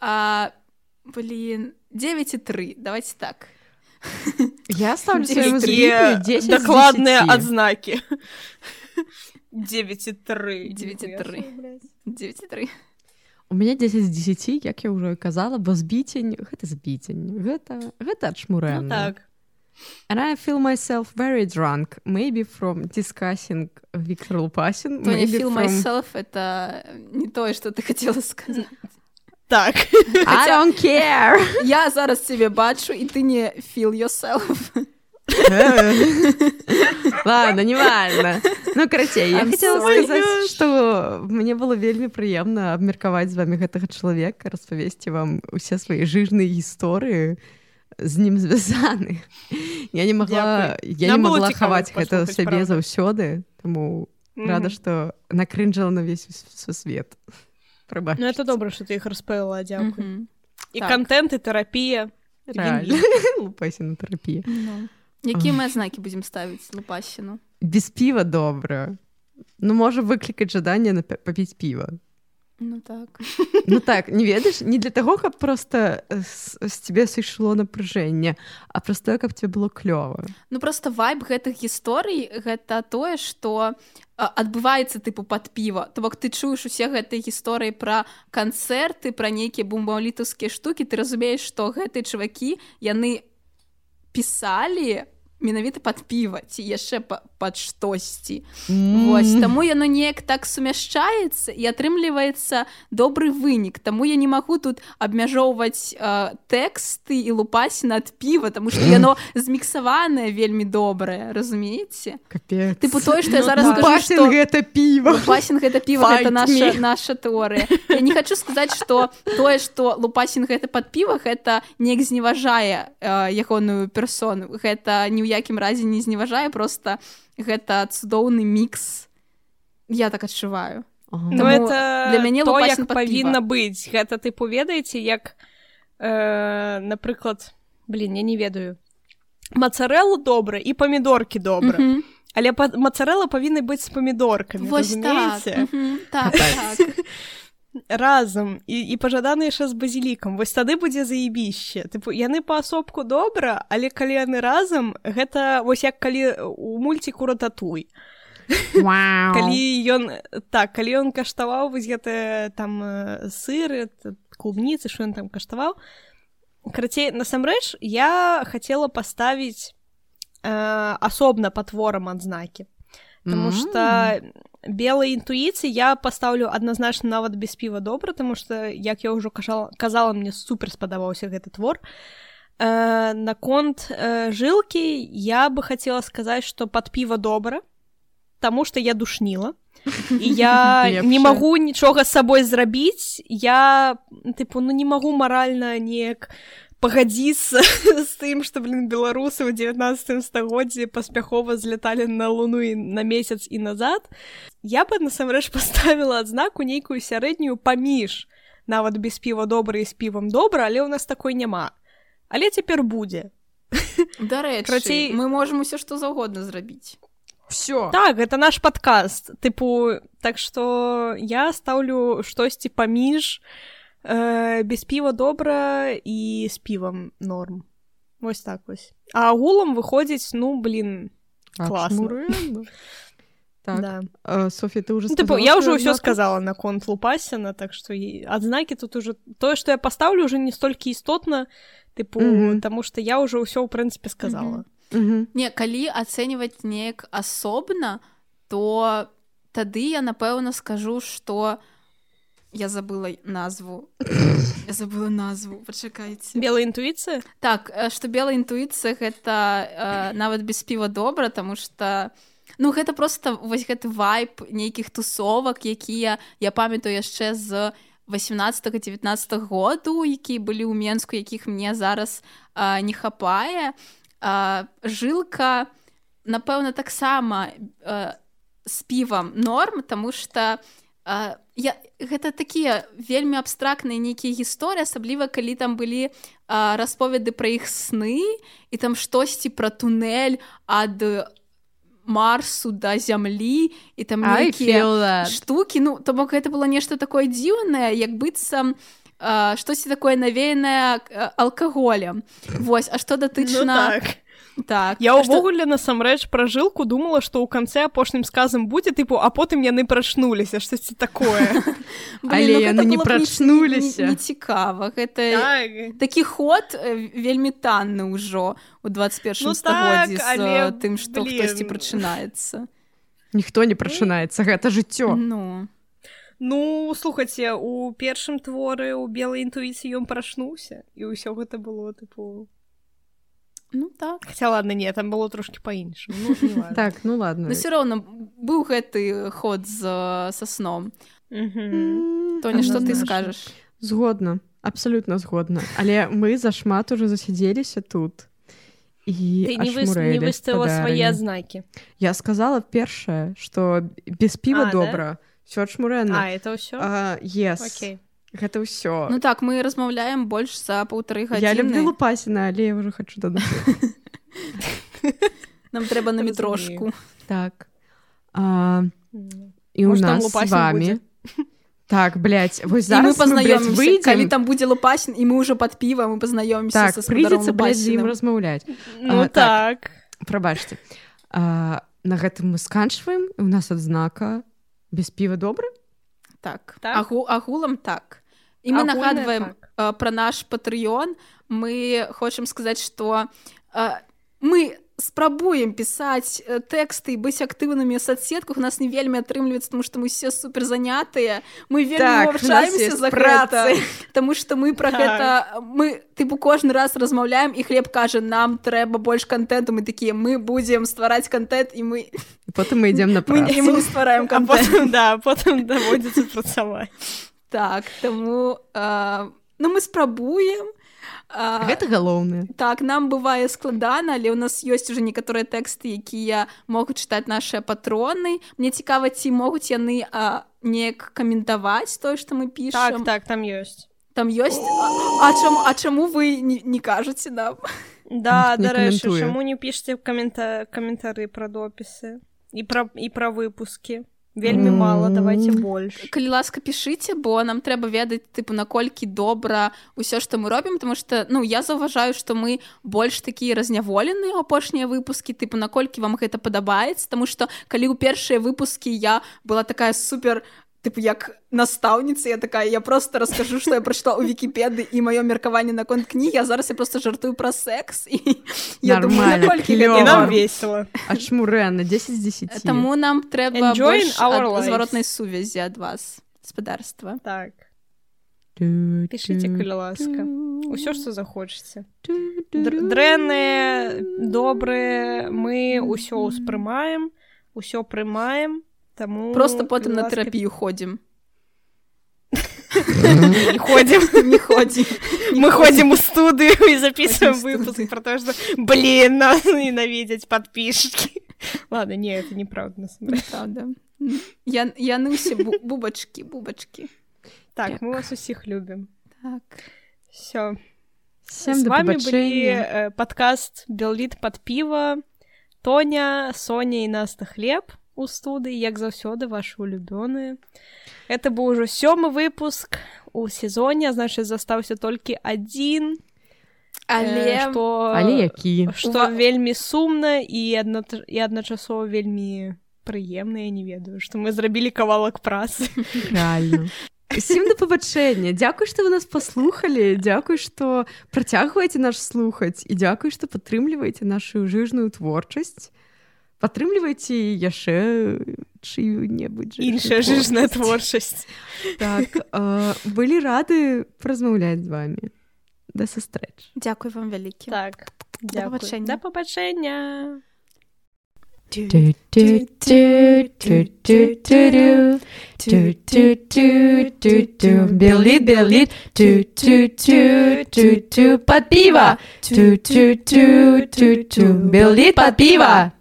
[SPEAKER 3] а, блин 9,3 давайте так.
[SPEAKER 1] Я ставлю
[SPEAKER 2] дакладныя адзнакі 9,3 9,3
[SPEAKER 3] 9,3
[SPEAKER 1] у мяне 10 з 10 як я ўжо казала бо збіцень гэта збіцень гэта гэта адшмурэ
[SPEAKER 2] ну, так
[SPEAKER 1] And I feel myself very drunk, maybe from discussing Виктор Лупасин.
[SPEAKER 3] То не feel from... myself, это не то, что ты хотела сказать.
[SPEAKER 2] Так.
[SPEAKER 1] I don't care.
[SPEAKER 3] Я зараз тебе бачу, и ты не feel yourself.
[SPEAKER 1] Ладно, не важно. Ну, карацей, я хотела сказаць, што мне было вельмі прыемна абмеркаваць з вами гэтага чалавека, распавесці вам усе свае жыжныя гісторыі з ім звязаны. Я не могла я не могла хаваць гэта сабе заўсёды, таму рада, што накрынжала на весь свет.
[SPEAKER 2] Ну это добра, што ты іх распавяла, дзякую. І контент і тэрапія
[SPEAKER 1] лупасіна тэрапія.
[SPEAKER 3] Якія мы знакі будзем ставіць лупасіну
[SPEAKER 1] без піва добра ну можа выклікаць жаданне на папіць піва
[SPEAKER 3] ну так.
[SPEAKER 1] Ну так не ведаеш не для таго каб просто з, з цябе сышло напружэнне а просто каб тебе было клёва
[SPEAKER 3] ну просто вайб гэтых гісторый гэта тое что адбываецца тыпу под піва то бок ты чуеш усе гэтыя гісторыі пра канцэрты пра нейкія бумбалітаўскія штукі. Ты разумееш што гэтыя чувакі яны пісалі менавіта пад піва ці яшчэ пад штосьці. Mm. Вось таму яно неяк так сумяшчаецца і атрымліваецца добры вынік. Таму я не магу тут абмяжоўваць э, тэксты і лупасі над піва тому что яно зміксаванае вельмі добрае разумееце? Тыпу тое што я ну зараз
[SPEAKER 1] ну, гэта піва.
[SPEAKER 3] лупасін гэта піва это наша наша тэорыя. Я не хочу сказаць что тое что лупасін гэта пад піва гэта неяк зневажае э, ягоную персону. Гэта не ў якім разе не зневажае просто гэта цудоўны мікс. Я так адчуваю.
[SPEAKER 2] Ну, это для мяне то як павінна быць. Гэта тыпу ведаеце як э, напрыклад блин я не ведаю. Мацарэлу добра і памідоркі добра. Mm -hmm. але мацарэла павінны быць з памідоркамі
[SPEAKER 3] так. Mm -hmm. так, так.
[SPEAKER 2] Разам і, і пажаданы яшчэ з базілікам вось тады будзе заебіще тыпу яны паасобку добра але калі яны разам гэта вось як калі у мульціку рататуй
[SPEAKER 1] wow.
[SPEAKER 2] калі ён так калі ён каштаваў вось гэта там сыры клубніцы що ён там каштаваў. Карацей насамрэч я хацела паставіць э, асобна патворам адзнакі. Таму што белай інтуіцыі я пастаўлю адназначна нават без піва добра, таму што як я ўжо кажала, казала мне супер спадабаўся гэты твор. Э, наконт э, жылкі я бы хацела сказаць, што пад піва добра, Таму што я душніла і я не магу нічога з сабой зрабіць я тыпу ну не магу маральна неяк пагадзіцца з тым што блин беларусы ў 19 стагоддзі паспяхова зляталі на луну і на месяц і назад я бы насамрэч паставіла адзнаку нейкую сярэднюю паміж нават без піва добра і з півам добра але ў нас такой няма але цяпер будзе
[SPEAKER 3] дарэчы Крацей... мы можемм усё што заўгодна зрабіць
[SPEAKER 1] все
[SPEAKER 2] так это наш падкаст тыпу так што я стаўлю штосьці паміж а э, без піва добра і з півам норм вось так вось а агулам выходзіць ну блин класна
[SPEAKER 1] так. да. Софі ты уже
[SPEAKER 2] ну, типу, я уже ўсё сказала на конт лупасена так что адзнакі тут уже тое что я поставлю уже не столькі істотна тыпу mm -hmm. тому что я уже ўсё ў прынцыпе сказала
[SPEAKER 1] mm -hmm.
[SPEAKER 3] не калі ацэньваць неяк асобна то тады я напэўна скажу что у я забыла назву. Я забыла назву. Пачакайце
[SPEAKER 2] белая інтуіцыя
[SPEAKER 3] так что белая інтуіцыя гэта э, нават без піва добра тому что ну гэта просто вось гэты вайп нейкіх тусовак якія я памятаю яшчэ з 18 19 году які былі ў менску якіх мне зараз э, не хапае. Э, жылка напэўна таксама э, з півам норм тому что а, я гэта такія вельмі абстрактныя нейкія гісторыі асабліва калі там былі а, расповеды пра іх сны і там штосьці пра тунэль ад марсу да зямлі і там нейкія штукі. Ну то бок гэта было нешта такое дзіўнае як быццам штосьці такое навеянае алкаголем. Вось а што датычна
[SPEAKER 2] ну, так.
[SPEAKER 3] Так.
[SPEAKER 2] Я ўвогуле насамрэч пра жылку думала што ў канцы апошнім сказам будзе тыпу а потым яны прачнуліся штосьці такое?
[SPEAKER 1] Але ну, яны не прачнуліся.
[SPEAKER 3] цікава. Гэта так. такі ход вельмі танны ўжо у 21 ну, стагоддзі але тым што хтосьці прачынаецца.
[SPEAKER 1] Ніхто не прачынаецца гэта жыццё.
[SPEAKER 3] Ну.
[SPEAKER 2] Ну слухаце у першым творы у белай інтуіцыі ён прачнуўся і ўсё гэта было тыпу
[SPEAKER 3] Ну так.
[SPEAKER 2] Хаця ладно не там было трошки па-іншаму ну,
[SPEAKER 1] так ну ладно.
[SPEAKER 3] Но все роўно быў гэты ход з са сном. Тоня что ты скажаш
[SPEAKER 1] згодна абсолютно згодна. Але мы зашмат уже засядзеліся тут. І
[SPEAKER 2] выставила свае знакі
[SPEAKER 1] я сказала першае что без піва добра все чмурена
[SPEAKER 2] это ўсё
[SPEAKER 1] yes. Гэта ўсё.
[SPEAKER 3] Ну так мы размаўляем больш за паўтары гадзіны.
[SPEAKER 1] Я люблю лупасіна але я уже хочу да
[SPEAKER 3] нам трэба на метрошку.
[SPEAKER 1] Так. А, і у нас с вами. так блядь, вось
[SPEAKER 3] мы пазнаёмся калі там будзе лупасін і мы ўжо под піва мы пазнаёмся
[SPEAKER 1] так, прыйдзецца ім размаўляць
[SPEAKER 2] ну а, так,
[SPEAKER 1] так. Прабачце на гэтым мы сканчваем. У нас адзнака. Без піва добры
[SPEAKER 3] так, так? Агу, агулам так і мы нагадваем так. пра наш патрыён мы хочам сказаць што мы спрабуем пісаць тэксты і быць актыўнымі соцсетках. У нас не вельмі атрымліваецца тому што мы все супер занятыя мы вельмі за працы. Таму што мы пра так. гэта мы тыпу кожны раз размаўляем і хлеб кажа нам трэба больш контенту мы такія мы будзем ствараць контент і мы
[SPEAKER 1] потым мы ідзем на
[SPEAKER 3] мы ствараем
[SPEAKER 2] да потым даводзіцца працаваць
[SPEAKER 3] так таму ну мы спрабуем
[SPEAKER 1] гэта галоўнае.
[SPEAKER 3] так нам бывае складана але ў нас ёсць уже некаторыя тэксты якія могуць чытаць нашыя патроны. Мне цікава ці могуць яны неяк каментаваць тое што мы пішам.
[SPEAKER 2] Так, так там ёсць.
[SPEAKER 3] Там ёсць? А, а чаму а чаму вы не, не кажаце нам?
[SPEAKER 2] Да дарэчы чаму не пішце камента каментары пра допісы і пра і пра выпускі вельмі mm. мало давайте больш
[SPEAKER 3] калі ласка пішыце бо нам трэба ведаць тыпу наколькі добра ўсё што мы робім потому что ну я заўважаю што мы больш такія разняволеныя апошнія выпускі тыпу наколькі вам гэта падабаецца тому что калі ў першыя выпускі я была такая супер тыпу як настаўніца я такая я просто раскажу что я прачла ў вікіпеды і маё меркаванне наконт кнігі а зараз я просто жартую пра секс і
[SPEAKER 1] я думаю
[SPEAKER 2] весело.
[SPEAKER 1] Ачмурэ на 10 10
[SPEAKER 3] таму нам трэба зваротнай сувязі ад вас гаспадарства
[SPEAKER 2] так. Пішыце калі ласка. Ўсё што захочаце дрэнныя добрыя мы ўсё ўспрымаем усё прымаем Таму
[SPEAKER 3] просто потым на тэрапію ходзім
[SPEAKER 2] ходзім
[SPEAKER 3] не ходзі
[SPEAKER 2] мы ходзім у студыю і записываем выпуск про то что блин нас ненавідзяць подписчики. Ладно не это неправда
[SPEAKER 3] правда я яны усе бубачки бубачки
[SPEAKER 2] так мы вас усіх любім
[SPEAKER 3] так.
[SPEAKER 2] Все с вами были подкаст беллит под піва тоня соня і наста хлеб у студыі як заўсёды ваши улюбёныя. Это быў ужо сёмы выпуск у сезоне значит застаўся толькі адзін.
[SPEAKER 3] Але
[SPEAKER 2] што
[SPEAKER 1] але які?
[SPEAKER 2] што вельмі сумна і адна і адначасова вельмі прыемна не ведаю што мы зрабілі кавалак працы.
[SPEAKER 1] Сім да пабачэння дзякуй што вы нас паслухалі. Дзякуй што працягваеце наш слухаць. І дзякуй што падтрымліваеце нашу жыжную творчасць падтрымлівайце яшчэ чыю-небудзь
[SPEAKER 2] іншая жыжная творчасць
[SPEAKER 1] так былі рады празмаўляць з вами. Да сустрэч
[SPEAKER 3] Дякуй вам вялікі
[SPEAKER 2] так да пабачэння
[SPEAKER 1] белі белі под піва белі под піва